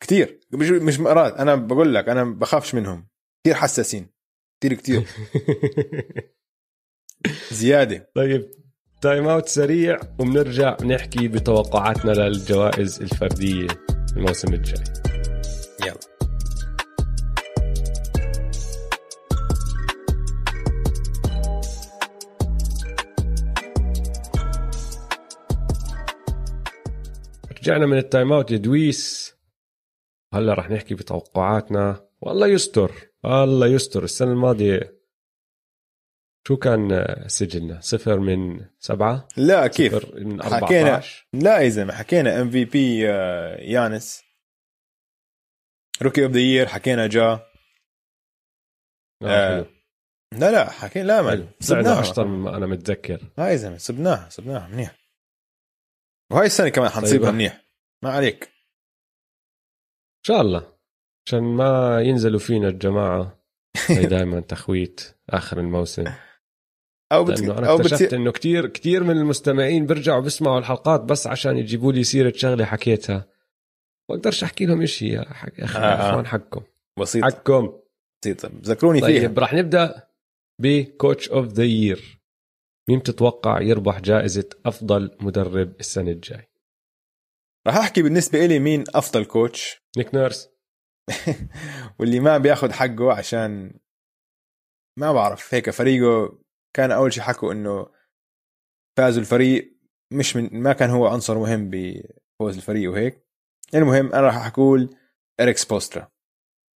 كثير مش مش مرات. أنا بقول لك أنا بخافش منهم. كثير حساسين. كثير كثير زيادة. طيب time out سريع وبنرجع نحكي بتوقعاتنا للجوائز الفردية الموسم الجاي. رجعنا من ال time out دويس. هلا رح نحكي بتوقعاتنا. والله يستر الله يستر. السنة الماضية شو كان آه، سجلنا؟ صفر من سبعة؟ لا كيف؟ صفر من حكينا 14 لا يا زلمة حكينا MVP يانس. rookie of the year حكينا جا. آه آه، حلو. لا لا حكينا لا. ما صبناها أكثر مما أنا متذكر. هاي يا زلمة صبناها صبناها منيح. وهاي السنة كمان طيب. حنصيبها منيح ما عليك. إن شاء الله. عشان ما ينزلوا فينا الجماعة. هي دائما تخويت آخر الموسم. أو بت... لأنه أنا اكتشفت بتصير إنه كتير كتير من المستمعين بيرجعوا بيسمعوا الحلقات بس عشان يجيبوا لي سيرة شغلة حكيتها. ما أقدرش أحكي لهم شيء يا حق... يا أخي- آه، آه. اخوان حقكم. بسيطه حقكم. بسيطه ذكروني فيها. طيب رح نبدأ ب coach of the year. مين بتتوقع يربح جائزة أفضل مدرب السنة الجاي؟ راح أحكي بالنسبة لي مين أفضل coach. نيك نيرس. واللي ما بياخذ حقه عشان ما بعرف هيك فريقه كان أول شيء حكوا إنه فازوا الفريق مش من ما كان هو عنصر مهم بفوز الفريق وهيك. المهم أنا راح أقول إريك سبوسترا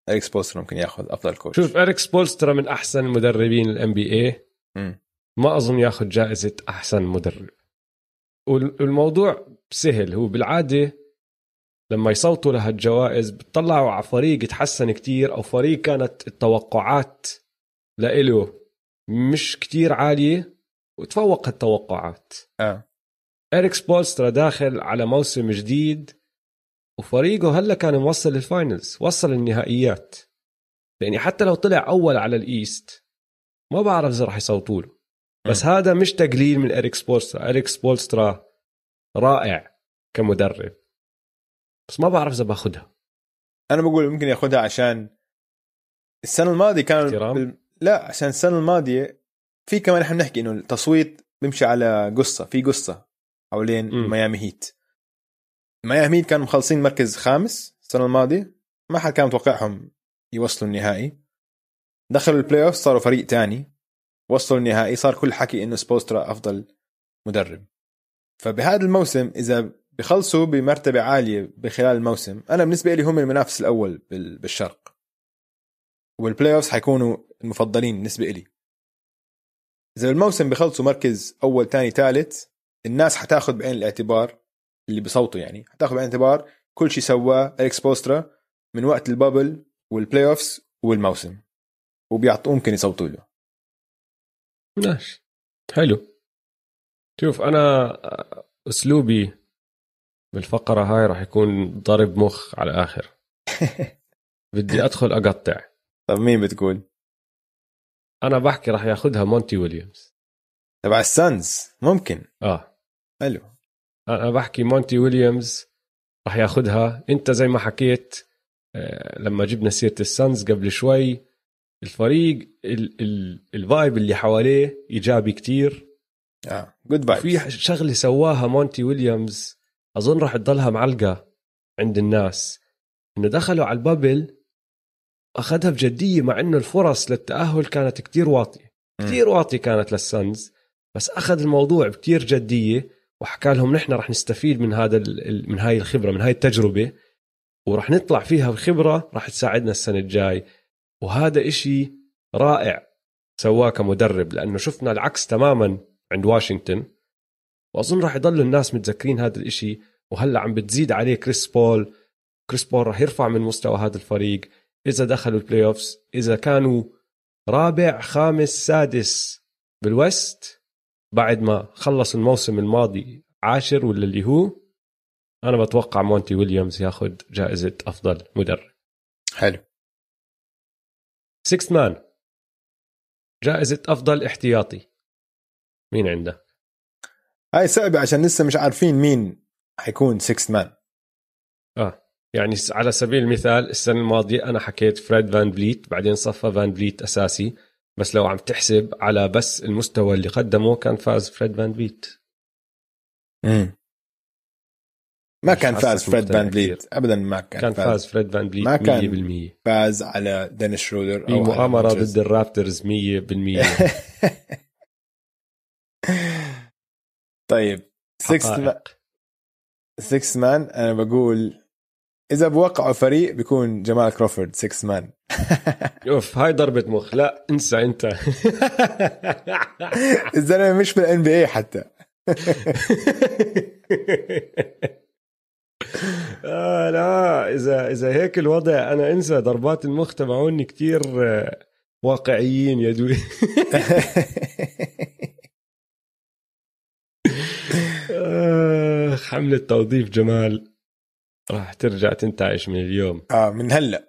إريك سبوسترا ممكن ياخذ أفضل coach. شوف إريك سبولسترا من أحسن المدربين ال NBA. ما أظن ياخذ جائزة أحسن مدرب. وال- والموضوع سهل. هو بالعادة لما يصوتوا لهالجوائز بتطلعوا على فريق تحسن كتير أو فريق كانت التوقعات لإله مش كتير عالية وتفوق التوقعات. آه. إريك سبولسترا داخل على موسم جديد وفريقه هلا كان موصل لل finals وصل النهائيات يعني حتى لو طلع أول على ال East ما بعرف إذا راح يصوتوا له. بس م. هذا مش تقليل من اريك سبولسترا اريك سبولسترا رائع كمدرب بس ما بعرف إذا بأخذها أنا بقول ممكن يأخذها عشان السنة الماضية كان احترام؟ بال... لا عشان السنة الماضية في كمان إحنا بنحكي إنه التصويت بيمشي على قصة في قصة حوالين. ميامي هيت ميامي هيت كانوا مخلصين مركز خامس السنة الماضية ما حد كان متوقعهم يوصلوا النهائي دخلوا ال playoff صاروا فريق تاني وصلوا النهائي صار كل حكي إنه سبوسترا أفضل مدرب. فبهذا الموسم إذا بخلصوا بمرتبة عالية بخلال الموسم أنا بالنسبة لي هم المنافس الأول بال- بالشرق. وال playoffs حيكونوا المفضلين بالنسبة لي. إذا الموسم بخلصوا مركز أول ثاني ثالث الناس حتاخذ بعين الاعتبار اللي بصوتوا يعني. حتاخذ بعين الاعتبار كل شيء سواه اريك سبوسترا من وقت ال bubble وال playoffs والموسم. وبيعطوا ممكن يصوتوا له. ماشي حلو. شوف أنا أسلوبي بالفقرة هاي راح يكون ضرب مخ على الآخر بدي أدخل أقطع. طب مين بتقول؟ أنا بحكي راح ياخذها مونتي ويليامز. تبع السانز ممكن. آه. حلو. أنا بحكي مونتي ويليامز راح ياخذها. أنت زي ما حكيت آه، لما جبنا سيرة السانز قبل شوي الفريق ال- ال- ال vibe اللي حواليه إيجابي كتير. آه good vibes شغلة سواها مونتي ويليامز أظن راح تضلها معلقة عند الناس. إنه دخلوا على البابل أخذها بجدية مع إنه الفرص للتأهل كانت كتير واطية. كتير واطية كانت للسانز بس أخذ الموضوع بكتير جدية وحكى لهم نحن رح نستفيد من هذا من هاي الخبرة من هاي التجربة وراح نطلع فيها بخبرة راح تساعدنا السنة الجاي. وهذا إشي رائع سواه كمدرب لأنه شفنا العكس تماما عند واشنطن. وأظن راح يضلوا الناس متذكرين هذا الإشي وهلأ عم بتزيد عليه كريس بول. كريس بول راح يرفع من مستوى هذا الفريق إذا دخلوا ال playoffs إذا كانوا رابع خامس سادس بال West بعد ما خلصوا الموسم الماضي عاشر ولا اللي هو أنا بتوقع مونتي ويليامز ياخذ جائزة أفضل مدرب. حلو. sixth man جائزة أفضل احتياطي. مين عنده؟ هاي صعبة عشان لسه مش عارفين مين حيكون 6 man آه يعني على سبيل المثال السنة الماضية أنا حكيت فريد فان بليت بعدين صفى فان بليت أساسي. بس لو عم تحسب على بس المستوى اللي قدمه كان فاز فريد فان بليت امم ما كان فاز فريد فان بليت. ابدا ما كان, كان فاز, فاز فريد فان بليت ما كان 100% فاز على دينيس شرودر في مؤامرة ضد الرابترز 100% طيب. 6 6 man أنا بقول إذا بوقعوا فريق بيكون جمال كروفورد 6 man أوف هاي ضربة مخ. لا انسى انت. الزلمة مش بال NBA حتى. آه لا إذا إذا هيك الوضع أنا أنسى ضربات المخ تبعوني كثير آه، واقعيين يا دوي آه، حملة توظيف جمال. راح ترجع تنتعش من اليوم. آه من هلأ.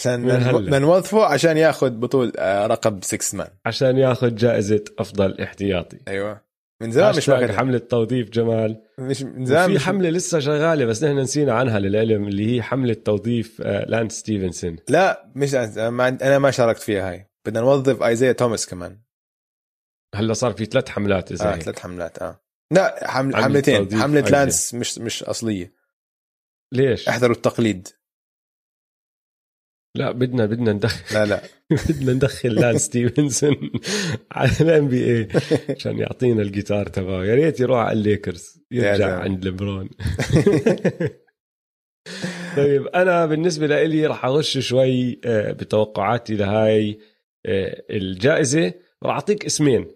عشان من هلأ. نوظفه عشان ياخذ بطولة آه رقم 6 مان عشان ياخذ جائزة أفضل احتياطي. أيوه. من زمان مش واخد حملة توظيف جمال. مش من زمان في مش حملة لسه شغالة بس نحن نسينا عنها للعلم اللي هي حملة توظيف آه، لانس ستيفنسون. لا مش أنا ما, أنا ما شاركت فيها هاي. بدنا نوظف آيزيا توماس كمان. هلا صار في ثلاث حملات اذا هيك. ثلاث حملات آه. لا حمل حملتين. أيزيا. لانس مش مش أصلية. ليش؟ احذروا التقليد. لا بدنا بدنا ندخل. لا لا. بدنا ندخل لانس ستيفنسون على الان PA عشان يعطينا الجيتار تبعه. يا ريت يروح على الليكرز يرجع. عند ليبرون. طيب أنا بالنسبة لي راح أغش شوي آه، بتوقعاتي لهاي آه، الجائزة. راح أعطيك اسمين.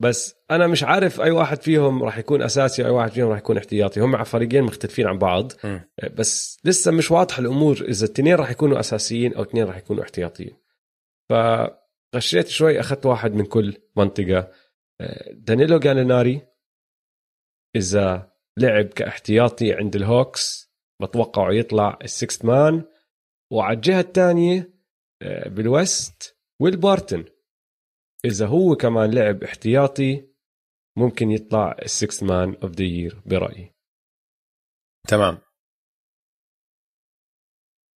بس أنا مش عارف أي واحد فيهم راح يكون أساسي وأي واحد فيهم راح يكون احتياطي. هم فريقين مختلفين عن بعض. مم. بس لسه مش واضحه الأمور إذا الاثنين راح يكونوا أساسيين أو اثنين راح يكونوا احتياطيين. فغشيت شوي أخذت واحد من كل منطقة. آه، دانيلو جاليناري إذا لعب كاحتياطي عند الهوكس بتوقعه يطلع ال sixth man. وعلى الجهة الثانية آه، بال West ويل بارتن. إذا هو كمان لعب احتياطي ممكن يطلع ال sixth man of the year برأيي. تمام.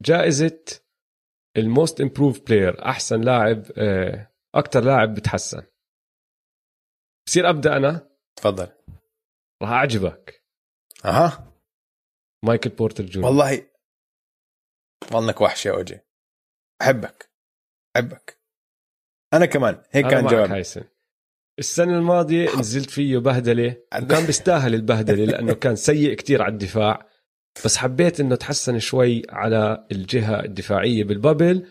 جائزة ال most improved player أحسن لاعب أكثر لاعب بتحسن. بصير أبدأ أنا؟ تفضل. راح أعجبك. أها. مايكل بورتر جونيور. والله إنك وحش يا أوجي. أحبك. أحبك. أنا كمان. هيك أنا كان جواب. هاي السنة الماضية نزلت فيه بهدلة وكان بيستاهل البهدلة لأنه كان سيء كتير على الدفاع. بس حبيت إنه تحسن شوي على الجهة الدفاعية بالبابل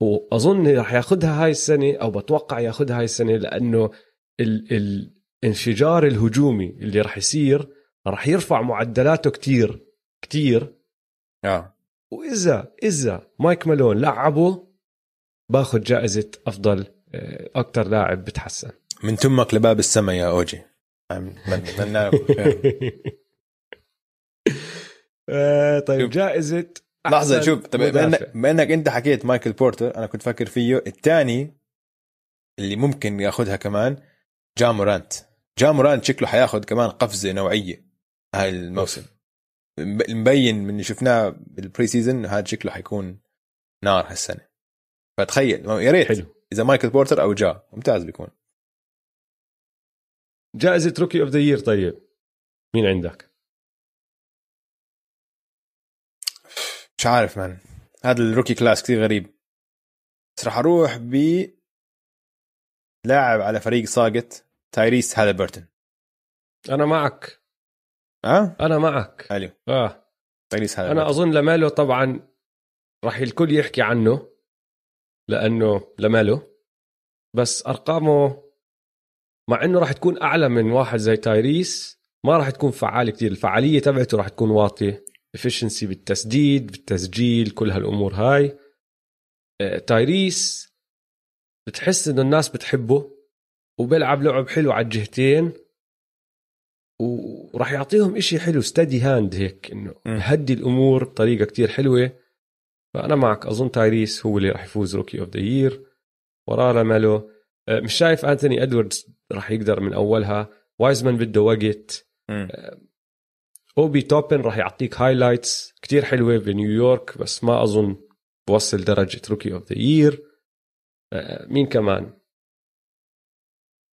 وأظن راح ياخدها هاي السنة أو بتوقع ياخدها هاي السنة لأنه ال الانفجار الهجومي اللي راح يصير راح يرفع معدلاته كتير كتير. آه. وإذا إذا مايك مالون لعبه باخذ جائزة أفضل آه، أكثر لاعب بتحسن. من تمك لباب السماء يا أوجي. من من آه، طيب. جائزة لحظة شوف طب بما. إنك أنت حكيت مايكل بورتر أنا كنت فاكر فيه الثاني اللي ممكن ياخذها كمان جا مورانت. جا مورانت شكله حياخذ كمان قفزة نوعية هاي الموسم. مب- مبين من اللي شفناه بال preseason هذا شكله حيكون نار هالسنة. فتخيل يا ريت. حلو. إذا مايكل بورتر أو جا ممتاز بيكون. جائزة rookie of the year طيب. مين عندك؟ مش عارف man هذا ال rookie class كثير غريب. بس راح أروح ب لاعب على فريق ساقط تايريس هالبرتون أنا معك. ها؟ أنا معك. حلو. آه. تايريس هذا أنا أظن لاميلو طبعا راح الكل يحكي عنه. لأنه لاميلو. بس أرقامه مع إنه راح تكون أعلى من واحد زي تايريس ما راح تكون فعال كتير. الفعالية تبعته راح تكون واطية. Efficiency بالتسديد بالتسجيل كل هالأمور هاي. آه، تايريس بتحس إنه الناس بتحبه وبيلعب لعب حلو على الجهتين. وراح يعطيهم إشي حلو steady hand هيك إنه. يهدي الأمور بطريقة كتير حلوة. فأنا معك أظن تايريس هو اللي راح يفوز rookie of the year وراه آه، مش شايف أنتوني إدواردز راح يقدر من أولها. وايزمان بده وقت. مم. أوبي توبن راح يعطيك highlights كتير حلوة بنيويورك بس ما أظن بوصل درجة rookie of the year مين كمان؟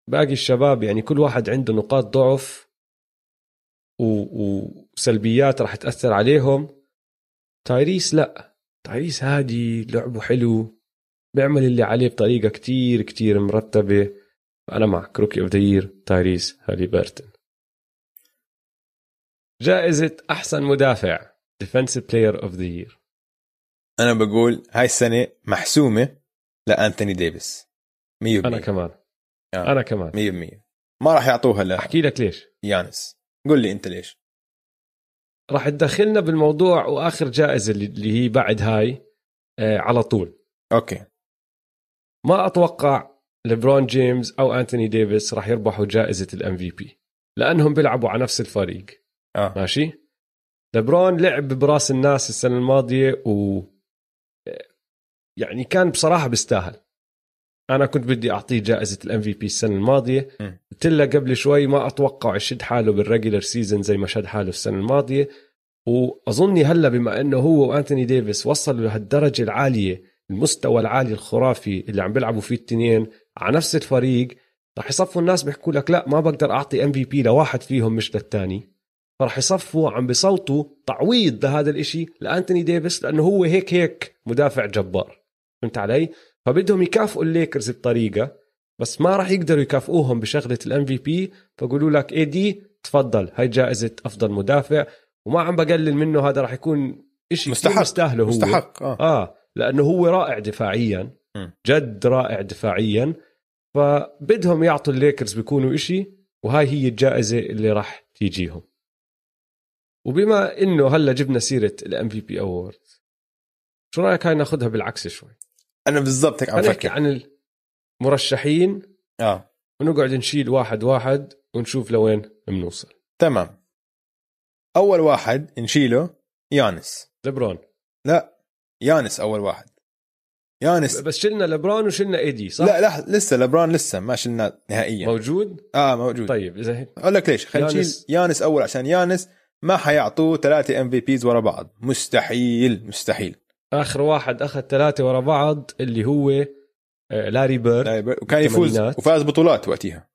باقي الشباب يعني كل واحد عنده نقاط ضعف و- وسلبيات راح تأثر عليهم. تايريس لا. تايريس هادي لعبه حلو بيعمل اللي عليه بطريقة كتير كتير مرتبة. أنا معك rookie of the year تايريس هالبرتون. جائزة أحسن مدافع ديفنسيف بلاير اوف ذا يير أنا بقول هاي السنة محسومة لأنتوني ديفيس. 100% أنا كمان. آه. أنا كمان. 100% ما راح يعطوها أحكي لك ليش. ليانس قل لي أنت ليش. راح تدخلنا بالموضوع وآخر جائزة اللي- هي بعد هاي آه على طول. Okay. ما أتوقع ليبرون جيمس أو أنتوني ديفيس راح يربحوا جائزة ال MVP لأنهم بيلعبوا على نفس الفريق. آه. ماشي؟ ليبرون لعب براس الناس السنة الماضية و يعني كان بصراحة بيستاهل. أنا كنت بدي أعطيه جائزة ال MVP السنة الماضية. قلت لك قبل شوي ما أتوقع يشد حاله بال regular season زي ما شد حاله السنة الماضية وأظني هلأ بما إنه هو وأنتوني ديفيس وصلوا لهالدرجة العالية المستوى العالي الخرافي اللي عم بيلعبوا فيه التنين على نفس الفريق راح يصفوا الناس بيحكوا لك لأ ما بقدر أعطي MVP لواحد فيهم مش للثاني فراح يصفوا عم بيصوتوا تعويض لهذا الإشي لأنتوني ديفيس لأنه هو هيك هيك مدافع جبار فهمت علي؟ فبدهم يكافئوا الليكرز بطريقة بس ما راح يقدروا يكافئوهم بشغلة ال MVP فقولوا لك AD تفضل هاي جائزة أفضل مدافع. وما عم بقلل منه هذا راح يكون شيء مستحق. مستاهله هو. مستحق آه. آه لأنه هو رائع دفاعيا. جد رائع دفاعيا. فبدهم يعطوا الليكرز بيكونوا إشي وهاي هي الجائزة اللي راح تيجيهم. وبما إنه هلا جبنا سيرة ال MVP award شو رأيك هاي ناخذها بالعكس شوي؟ أنا بالضبط هيك عم نحكي فكر. عن المرشحين آه. ونقعد نشيل واحد واحد ونشوف لوين بنوصل. تمام. أول واحد نشيله يانس. لبرون. لا يانس أول واحد. يانس. بس شلنا لبرون وشلنا إيدي صح؟ لا لا لسه لبران لسه ما شلنا نهائيا. موجود؟ آه موجود. طيب إذا هيك. أقول لك ليش خلينا نشيل يانس. أول عشان يانس ما حيعطوه ثلاثة MVPs ورا بعض. مستحيل مستحيل. آخر واحد أخذ ثلاثة ورا بعض اللي هو آه، لاري بيرد. وكان يفوز. وفاز بطولات وقتها.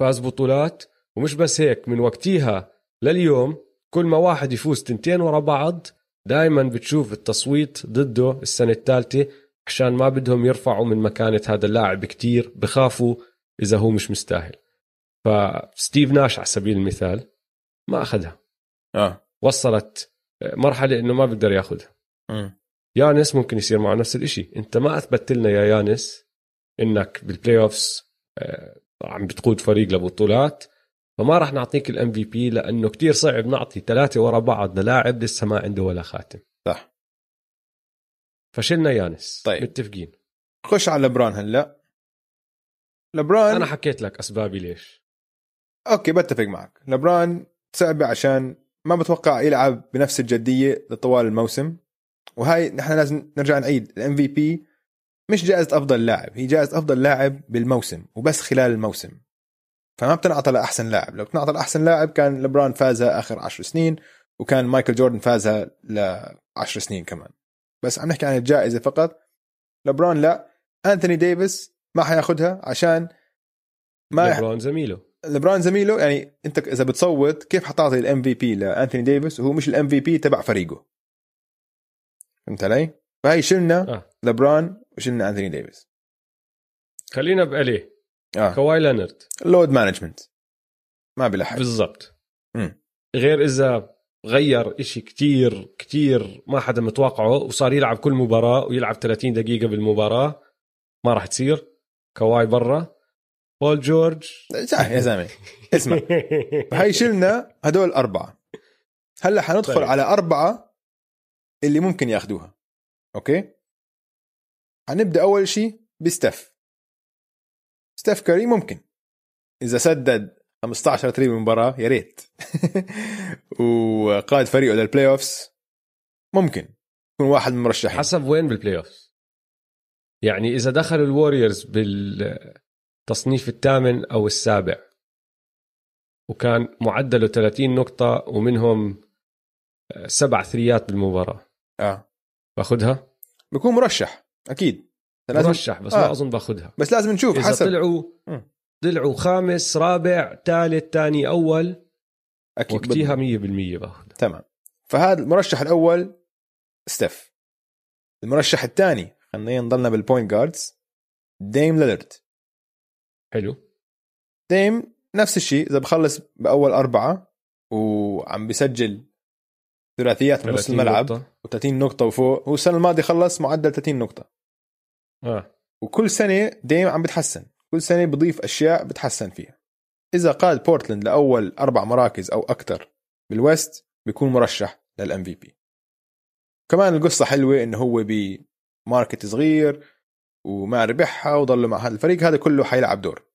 فاز بطولات. ومش بس هيك من وقتها لليوم كل ما واحد يفوز تنتين ورا بعض دائما بتشوف التصويت ضده السنة الثالثة عشان ما بدهم يرفعوا من مكانة هذا اللاعب كتير بخافوا إذا هو مش مستاهل. فستيف ناش على سبيل المثال ما أخذها. آه. وصلت مرحلة إنه ما بقدر ياخذها. يانس ممكن يصير معه نفس الإشي. أنت ما اثبتت لنا يا يانس إنك بال playoffs آه، عم بتقود فريق لبطولات فما راح نعطيك ال MVP لأنه كتير صعب نعطي ثلاثة ورا بعض للاعب لسه ما عنده ولا خاتم. صح. فشلنا يانس. طيب. متفقين. خش على لبران هلا. لبران أنا حكيت لك أسبابي ليش. أوكي بتفق معك. لبران صعبة عشان ما بتوقع يلعب بنفس الجدية لطوال الموسم. وهاي نحن لازم نرجع نعيد. ال MVP مش جائزة أفضل لاعب هي جائزة أفضل لاعب بالموسم وبس خلال الموسم. فما بتنعطى لأحسن لاعب. لو بتنعطى لأحسن لاعب كان لبران فازها آخر عشر سنين وكان مايكل جوردن فازها لعشر سنين كمان. بس عم نحكي عن الجائزة فقط. لبران لا. انثوني ديفيس ما حياخدها عشان ما لبرون زميله. لبران زميله يعني أنت إذا بتصوت كيف حتعطي ال MVP لانثوني ديفيس؟ وهو مش ال MVP تبع فريقه. فهمت علي؟ فهي شلنا آه. لبران وشلنا أنثوني ديفيس خلينا بأليه آه. كواي لينارد load management. ما بلحق بالضبط. غير إذا غير إشي كتير كتير ما حدا متوقعه وصار يلعب كل مباراة ويلعب 30 دقيقة بالمباراة ما راح تصير. كواي برا. بول جورج. صح يا زلمة. اسمع. هاي شلنا هدول أربعة. هلأ حندخل طيب. على أربعة اللي ممكن ياخذوها أوكي؟ حنبدا أول شيء بستيف ستيف كاري ممكن. إذا سدد 15 three بالمباراه يا ريت. وقاد فريقه لل playoffs ممكن. يكون واحد من المرشحين حسب وين بال playoff يعني إذا دخلوا الوريورز بالتصنيف الثامن أو السابع وكان معدله 30 نقطة ومنهم سبع three ات بالمباراة. آه. باخذها؟ بيكون مرشح أكيد. لازم مرشح بس آه. ما أظن باخذها. بس لازم نشوف إذا حسب. طلعوا. طلعوا خامس رابع ثالث ثاني أول أكيد. وقتها بالضبط. 100% باخذها. تمام. فهذا المرشح الأول ستيف. المرشح الثاني خلينا نضلنا بال point guards ديم ليلرد حلو. ديم نفس الشيء إذا بخلص بأول أربعة وعم بسجل ثلاثيات من نص 30 الملعب نقطة. و30 نقطة وفوق. هو السنة الماضية خلص معدل 30 نقطة. آه. وكل سنة ديم عم بتحسن. كل سنة بضيف أشياء بتحسن فيها. إذا قاد بورتلاند لأول أربع مراكز أو أكثر بال West بيكون مرشح لل MVP كمان القصة حلوة إنه هو ب market صغير وما ربحها وضل مع هذا الفريق. هذا كله حيلعب دور.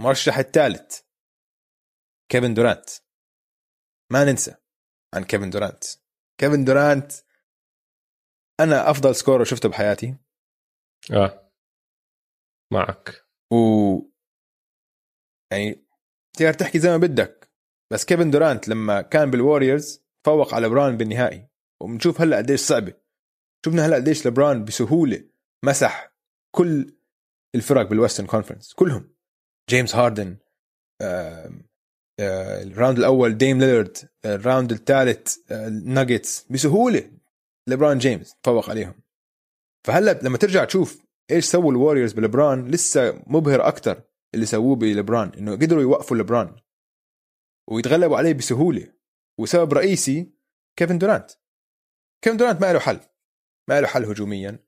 المرشح الثالث كيفن دورانت. ما ننسى. عن كيفن دورانت. كيفن دورانت أنا أفضل scorer شفته بحياتي. آه. معك. و يعني تقدر تحكي زي ما بدك بس كيفن دورانت لما كان بالوريورز فوق على لبران بالنهائي. وبنشوف هلأ قديش صعبة. شفنا هلأ قديش لبران بسهولة مسح كل الفرق بال Western Conference كلهم. جيمس هاردن آه، ال round الأول ديم ليلرد ال round الثالث الناجتس. بسهولة لبران جيمس فوق عليهم. فهلأ لما ترجع تشوف إيش سووا الوريورز بلبران لسه مبهر أكثر اللي سووه بلبران إنه قدروا يوقفوا لبران ويتغلبوا عليه بسهولة. وسبب رئيسي كيفن دورانت. كيفن دورانت ما له حل ما له حل هجوميا.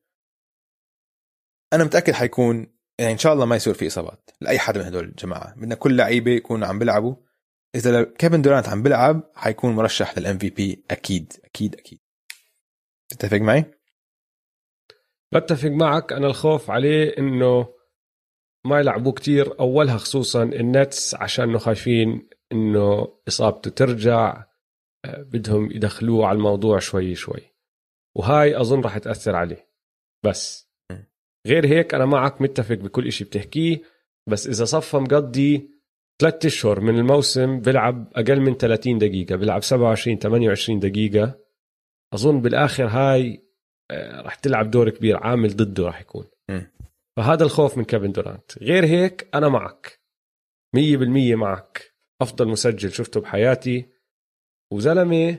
أنا متأكد حيكون يعني إن شاء الله ما يصير في إصابات لأي حدا من هدول الجماعة. بدنا كل لعيبة يكونوا عم بيلعبوا. إذا كيفن دورانت عم بيلعب حيكون مرشح للام في بي أكيد أكيد أكيد. تتفق معي؟ بتفق معك. أنا الخوف عليه إنه ما يلعبوا كتير أولها خصوصا النتس عشان خايفين إنه إصابته ترجع آه، بدهم يدخلوه على الموضوع شوي شوي. وهاي أظن راح تأثر عليه. بس. غير هيك أنا معك متفق بكل إشي بتحكيه. بس إذا صفى مقضي ثلاثة أشهر من الموسم بيلعب أقل من 30 دقيقة بيلعب 27 28 دقيقة. أظن بالآخر هاي آه، راح تلعب دور كبير عامل ضده راح يكون. م. فهذا الخوف من كيفن دورانت. غير هيك أنا معك. مية بالمية معك. أفضل مسجل شفته بحياتي. وزلمة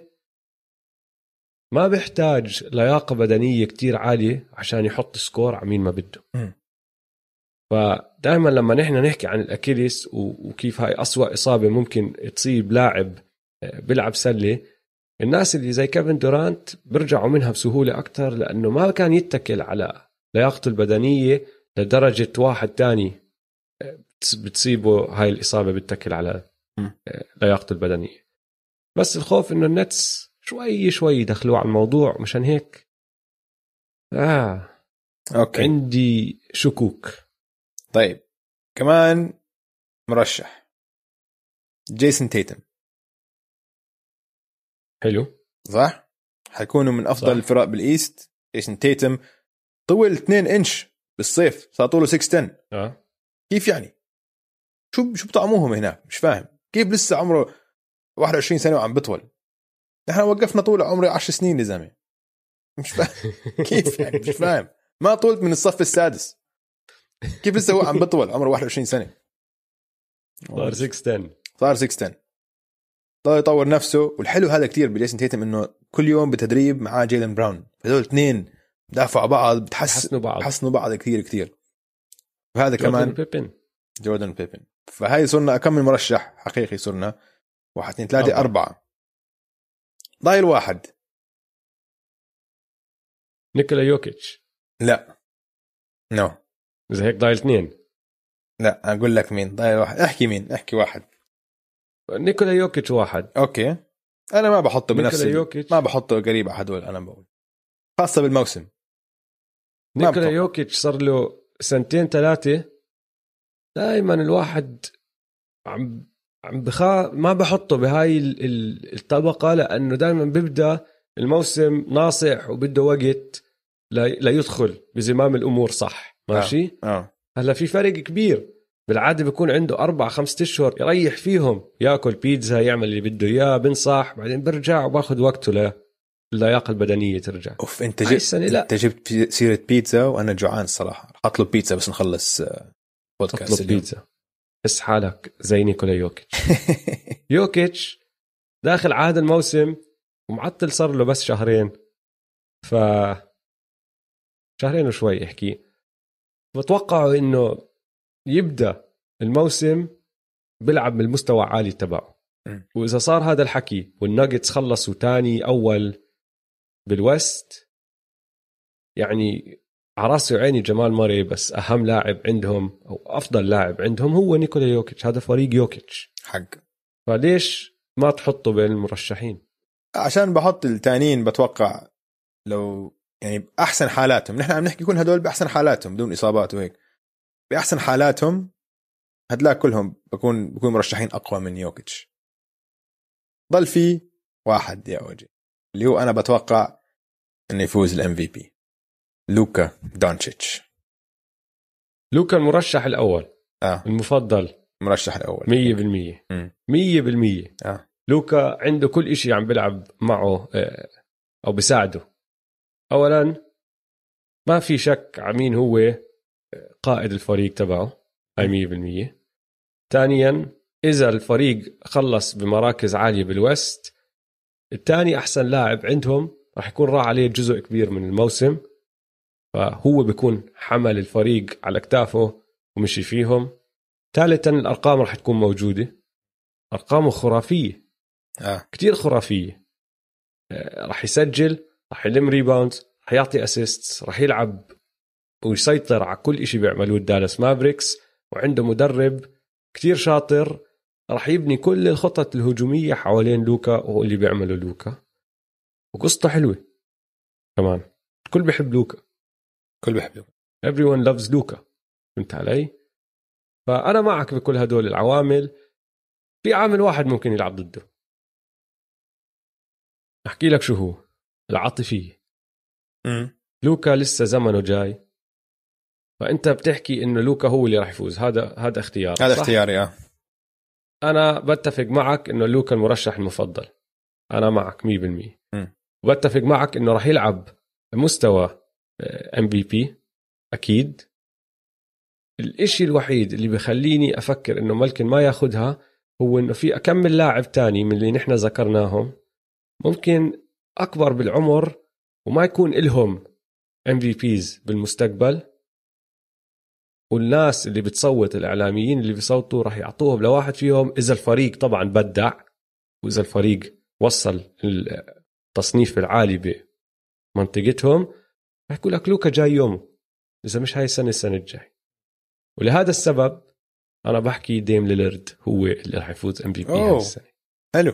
ما بيحتاج لياقة بدنية كتير عالية عشان يحط سكور على مين ما بده. م. فدائما لما نحن نحكي عن الأكيليس و- وكيف هاي أسوأ إصابة ممكن تصيب لاعب آه، بيلعب سلة الناس اللي زي كيفن دورانت بيرجعوا منها بسهولة أكتر لأنه ما كان يتكل على لياقته البدنية لدرجة واحد تاني آه، بتصيبه هاي الإصابة بتكل على. آه، لياقته البدنية. بس الخوف إنه النتس شوي شوي يدخلوه على الموضوع مشان هيك. آه أوكي. عندي شكوك. طيب كمان مرشح. جيسون تيتم. حلو. صح؟ حيكونوا من أفضل صح. الفرق بال East. جيسون تيتم طول 2 إنش بالصيف صار طوله 6 آه. كيف يعني؟ شو شو بطعموهم هناك؟ مش فاهم. كيف لسه عمره 21 سنة وعم بطول؟ نحن وقفنا طول عمري 10 سنين يا زلمة. مش فاهم كيف يعني؟ مش فاهم. ما طولت من الصف السادس. كيف لسه هو عم بطول؟ عمره 21 سنة. صار 6 10 صار 6 10 ضل يطور نفسه والحلو هذا كتير بجيسون تيتم إنه كل يوم بتدريب معاه جيلن براون. هذول اثنين بدافعوا بعض بتحس حسنوا بعض. بحسنوا بعض كثير كثير وهذا جوردن كمان بيبن. جوردن بيبن. فهاي صرنا كم من مرشح حقيقي صرنا؟ واحد اثنين ثلاثة أربعة. أربعة. ضايل واحد. نيكولا يوكيتش. لا. no no. إذا هيك ضايل اثنين. لا أقول لك مين. ضايل واحد. احكي مين. احكي واحد. نيكولا يوكيتش واحد. أوكي. أنا ما بحطه بنفس ما بحطه قريب على هدول أنا بقول. خاصة بالموسم. نيكولا. يوكيتش صار له سنتين ثلاثة. دائما الواحد عم عم بخا ما بحطه بهاي ال- ال- الطبقة لأنه دائما بيبدأ الموسم ناصح وبده وقت لا ليدخل بزمام الأمور صح. ماشي؟ آه هلا في فرق كبير. بالعادة بيكون عنده أربع خمسة أشهر يريح فيهم. ياكل بيتزا يعمل اللي بده إياه بنصح بعدين برجع وباخذ وقته ل اللياقه البدنية ترجع. أوف أنت جبت. أنت جبت سيرة بيتزا وأنا جوعان الصراحه أطلب بيتزا بس نخلص آه، بودكاست أطلب بيتزا. حس حالك زي نيكولا يوكيتش. يوكيتش داخل عهد الموسم ومعطل صار له بس شهرين. ف شهرين وشوي احكي بتوقعوا إنه يبدأ الموسم بيلعب بالمستوى عالي تبعه. وإذا صار هذا الحكي والناجتس خلصوا تاني أول بالوست يعني على راسي وعيني جمال ماري بس أهم لاعب عندهم أو أفضل لاعب عندهم هو نيكولا يوكيتش هذا فريق يوكيتش. حق. فليش ما تحطه بين المرشحين؟ عشان بحط التانيين بتوقع لو يعني بأحسن حالاتهم. نحن عم نحكي كل هدول بأحسن حالاتهم بدون إصابات وهيك. بأحسن حالاتهم هدلاك كلهم بكون بكون مرشحين أقوى من يوكيتش. ضل في واحد يا أوجي اللي هو أنا بتوقع إنه يفوز ال MVP لوكا دونتشيتش لوكا المرشح الأول. آه. المفضل. المرشح الأول. 100% مم. 100% آه. لوكا عنده كل إشي عم بيلعب معه آه، أو بيساعده. اولا ما في شك على مين هو آه، قائد الفريق تبعه هاي 100% ثانيا إذا الفريق خلص بمراكز عالية بال West الثاني أحسن لاعب عندهم راح يكون راح عليه جزء كبير من الموسم. فهو بيكون حمل الفريق على اكتافه ومشي فيهم. ثالثا الأرقام راح تكون موجودة. أرقامه خرافية. آه. كتير خرافية. آه، راح يسجل راح يلم rebound راح يعطي assist راح يلعب ويسيطر على كل إشي بيعملوه الدالاس مافريكس. وعنده مدرب كتير شاطر راح يبني كل الخطط الهجومية حوالين لوكا وهو اللي بيعمله لوكا. وقصته حلوة. كمان الكل بيحب لوكا. كل بيحبه everyone loves لوكا. فهمت علي؟ فأنا معك بكل هدول العوامل. في عامل واحد ممكن يلعب ضده. أحكي لك شو هو. العاطفية. مم. لوكا لسه زمنه جاي. فأنت بتحكي إنه لوكا هو اللي راح يفوز. هذا هذا اختيار هذا؟ اختياري آه. أنا بتفق معك إنه لوكا المرشح المفضل. أنا معك 100% مم. وبتفق معك إنه راح يلعب مستوى MVP أكيد. الإشي الوحيد اللي بخليني أفكر إنه ممكن ما ياخدها هو إنه في أكمل لاعب تاني من اللي نحن ذكرناهم. ممكن أكبر بالعمر وما يكون إلهم MVPs بالمستقبل. والناس اللي بتصوت الإعلاميين اللي بيصوتوا راح يعطوهم لواحد فيهم. إذا الفريق طبعا بدع وإذا الفريق وصل التصنيف العالي بمنطقتهم راح يقول لك لوكا جاي يومه إذا مش هاي السنة السنة الجاي. ولهذا السبب أنا بحكي ديم ليلرد هو اللي راح يفوز MVP أوه. هاي السنة حلو.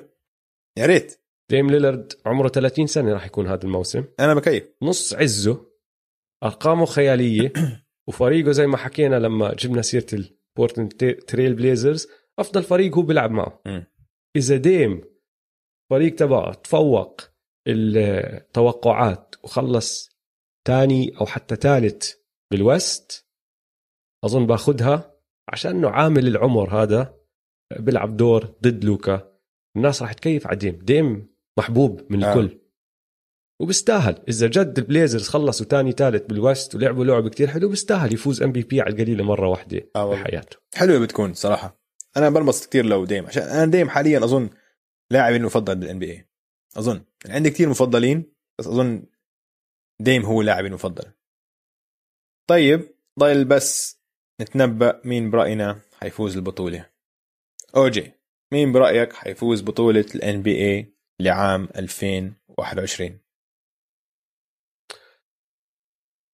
يا ريت. ديم ليلرد عمره 30 سنة راح يكون هذا الموسم. أنا بكيف. نص عزه أرقامه خيالية وفريقه زي ما حكينا لما جبنا سيرة البورتلاند تريل بليزرز أفضل فريق هو بيلعب معه. إذا ديم فريق تبعه تفوق التوقعات وخلص تاني أو حتى ثالث بال West أظن باخذها عشان إنه عامل العمر هذا بيلعب دور ضد لوكا. الناس راح تكيف على ديم. ديم محبوب من آه. الكل. وبيستاهل. إذا جد البليزرز خلصوا تاني ثالث بال West ولعبوا لعب كتير حلو بيستاهل يفوز MVP على القليلة مرة واحدة آه. بحياته. حلوة بتكون صراحة. أنا بنبسط كثير لو ديم. عشان أنا ديم حاليا أظن لاعبي المفضل بال NBA أظن. يعني عندي كثير مفضلين بس أظن ديم هو لاعبي المفضل. طيب ضايل بس نتنبأ مين برأينا حيفوز البطولة. اوجي مين برأيك حيفوز بطولة ال NBA لعام 2021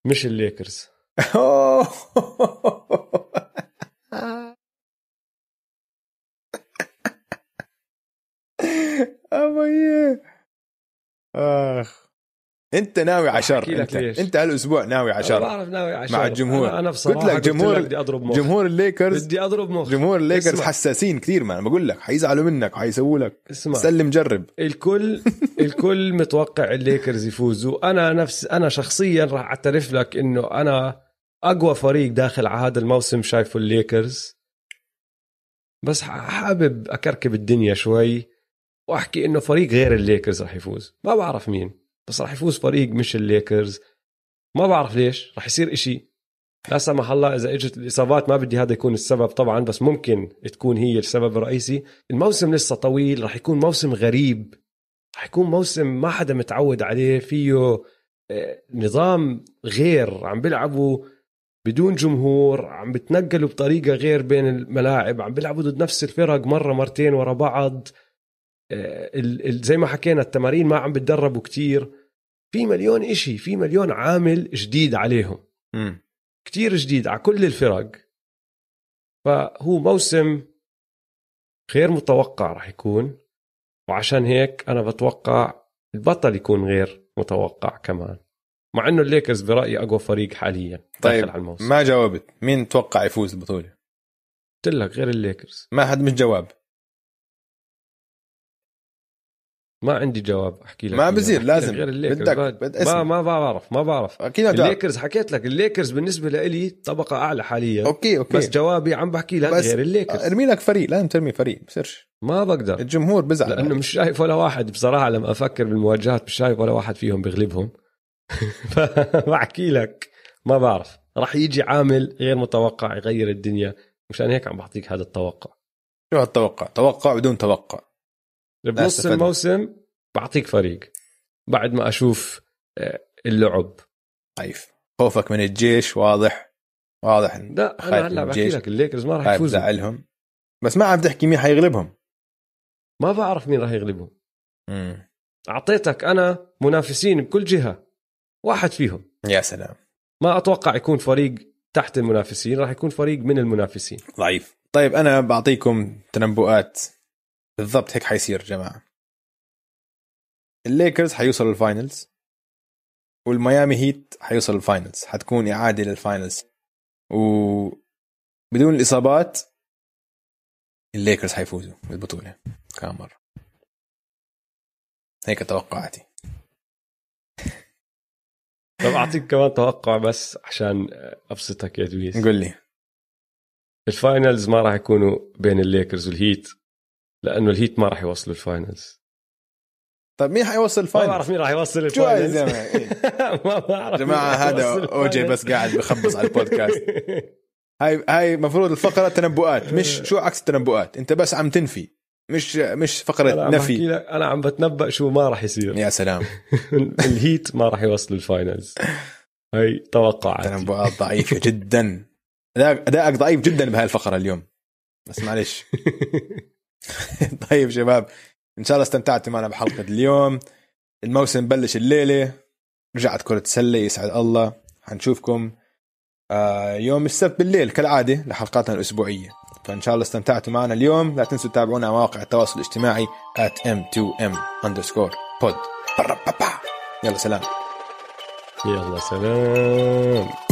مش الليكرز أبوي اخ أنت ناوي على شر أحكي لك أنت, ليش. أنت هالأسبوع ناوي على أنا شر بعرف ناوي عشان مع الجمهور. أنا, أنا بصراحه قلت لك جمهور- بدي أضرب مخ. جمهور الليكرز. بدي أضرب مخ. جمهور الليكرز اسمع. حساسين كثير ما أنا بقول لك حيزعلوا منك وحيسووا لك. اسمع. سلم جرب. الكل الكل متوقع الليكرز يفوزوا. أنا نفس أنا شخصيا راح أعترف لك إنه أنا أقوى فريق داخل على هذا الموسم شايفه الليكرز. بس حابب أكركب الدنيا شوي وأحكي إنه فريق غير الليكرز راح يفوز. ما بعرف مين. بس راح يفوز فريق مش الليكرز. ما بعرف ليش راح يصير إشي. لا سمح الله إذا إجت الإصابات ما بدي هذا يكون السبب طبعا بس ممكن تكون هي السبب الرئيسي. الموسم لسه طويل راح يكون موسم غريب. راح يكون موسم ما حدا متعود عليه. فيه آه، نظام غير عم بيلعبوا بدون جمهور عم بتنقلوا بطريقة غير بين الملاعب عم بيلعبوا ضد نفس الفرق مرة مرتين ورا بعض. زي ما حكينا التمارين ما عم بتدربوا كتير. في مليون إشي في مليون عامل جديد عليهم. كتير جديد على كل الفرق. فهو موسم غير متوقع راح يكون. وعشان هيك أنا بتوقع البطل يكون غير متوقع كمان. مع إنه الليكرز برأيي أقوى فريق حاليا طيب، على الموسم. ما جاوبت. مين توقع يفوز البطوله قلت لك غير الليكرز. ما حد مش جواب. ما عندي جواب أحكي لك ما أحكي لازم. لك غير الليكرز. بدك-. بد- ما. ما بعرف ما بعرف. أكيد. الليكرز حكيت لك الليكرز بالنسبة لي طبقة أعلى حاليا. okay okay. بس جوابي عم بحكي لك غير الليكرز. ارمي لك فريق لازم ترمي فريق بصيرش. ما بقدر. الجمهور بزعل لأنه مش شايف ولا واحد بصراحة لما أفكر بالمواجهات مش شايف ولا واحد فيهم بيغلبهم فبحكي لك ما بعرف. راح يجي عامل غير متوقع يغير الدنيا. مشان هيك عم بعطيك هذا التوقع. شو هالتوقع؟ توقع بدون توقع. بنص. الموسم. بعطيك فريق. بعد ما أشوف آه، اللعب. ضعيف خوفك من الجيش واضح. واضح. لا خايف أنا هلا بحكي. لك الليكرز ما راح خايف يفوزوا. تزعلهم. بس ما عم تحكي مين حيغلبهم. ما بعرف مين راح يغلبهم. مم. أعطيتك أنا منافسين بكل جهة. واحد فيهم. يا سلام. ما أتوقع يكون فريق تحت المنافسين راح يكون فريق من المنافسين. ضعيف. طيب أنا بعطيكم تنبؤات. بالضبط هيك حيصير يا جماعة. الليكرز حيوصلوا ال finals والميامي هيت حيوصل ال finals حتكون إعادة لل finals. وبدون الإصابات الليكرز حيفوزوا بالبطولة كمان مرة. هيك توقعاتي. طب أعطيك كمان توقع بس عشان أبسطك يا دويس. قول لي. ال finals ما راح يكونوا بين الليكرز والهيت. لأنه الهيت ما راح يوصلوا ال finals. طيب مين حيوصل ما ال finals؟ بعرف مين راح يوصل شو هاي ال finals. الزلمة؟ إيه. ما بعرف يا جماعة هذا يوصل اوجي. بس قاعد بخبص على البودكاست. هاي هاي المفروض الفقرة تنبؤات مش شو عكس التنبؤات. أنت بس عم تنفي مش مش فقرة بحكي نفي. لك أنا عم بتنبأ شو ما راح يصير. يا سلام. الهيت ما راح يوصلوا ال finals. هي توقعاتي. تنبؤات ضعيفة جدا. أداءك ضعيف جدا بهاي الفقرة اليوم. بس معلش. طيب شباب إن شاء الله استمتعتوا معنا بحلقة اليوم. الموسم بلش الليلة رجعت كرة السلة يسعد الله. حنشوفكم آه، يوم السبت بالليل كالعادة لحلقاتنا الأسبوعية. فإن شاء الله استمتعتوا معنا اليوم. لا تنسوا تتابعونا على مواقع التواصل الاجتماعي at m2m underscore pod. يلا سلام. يلا سلام.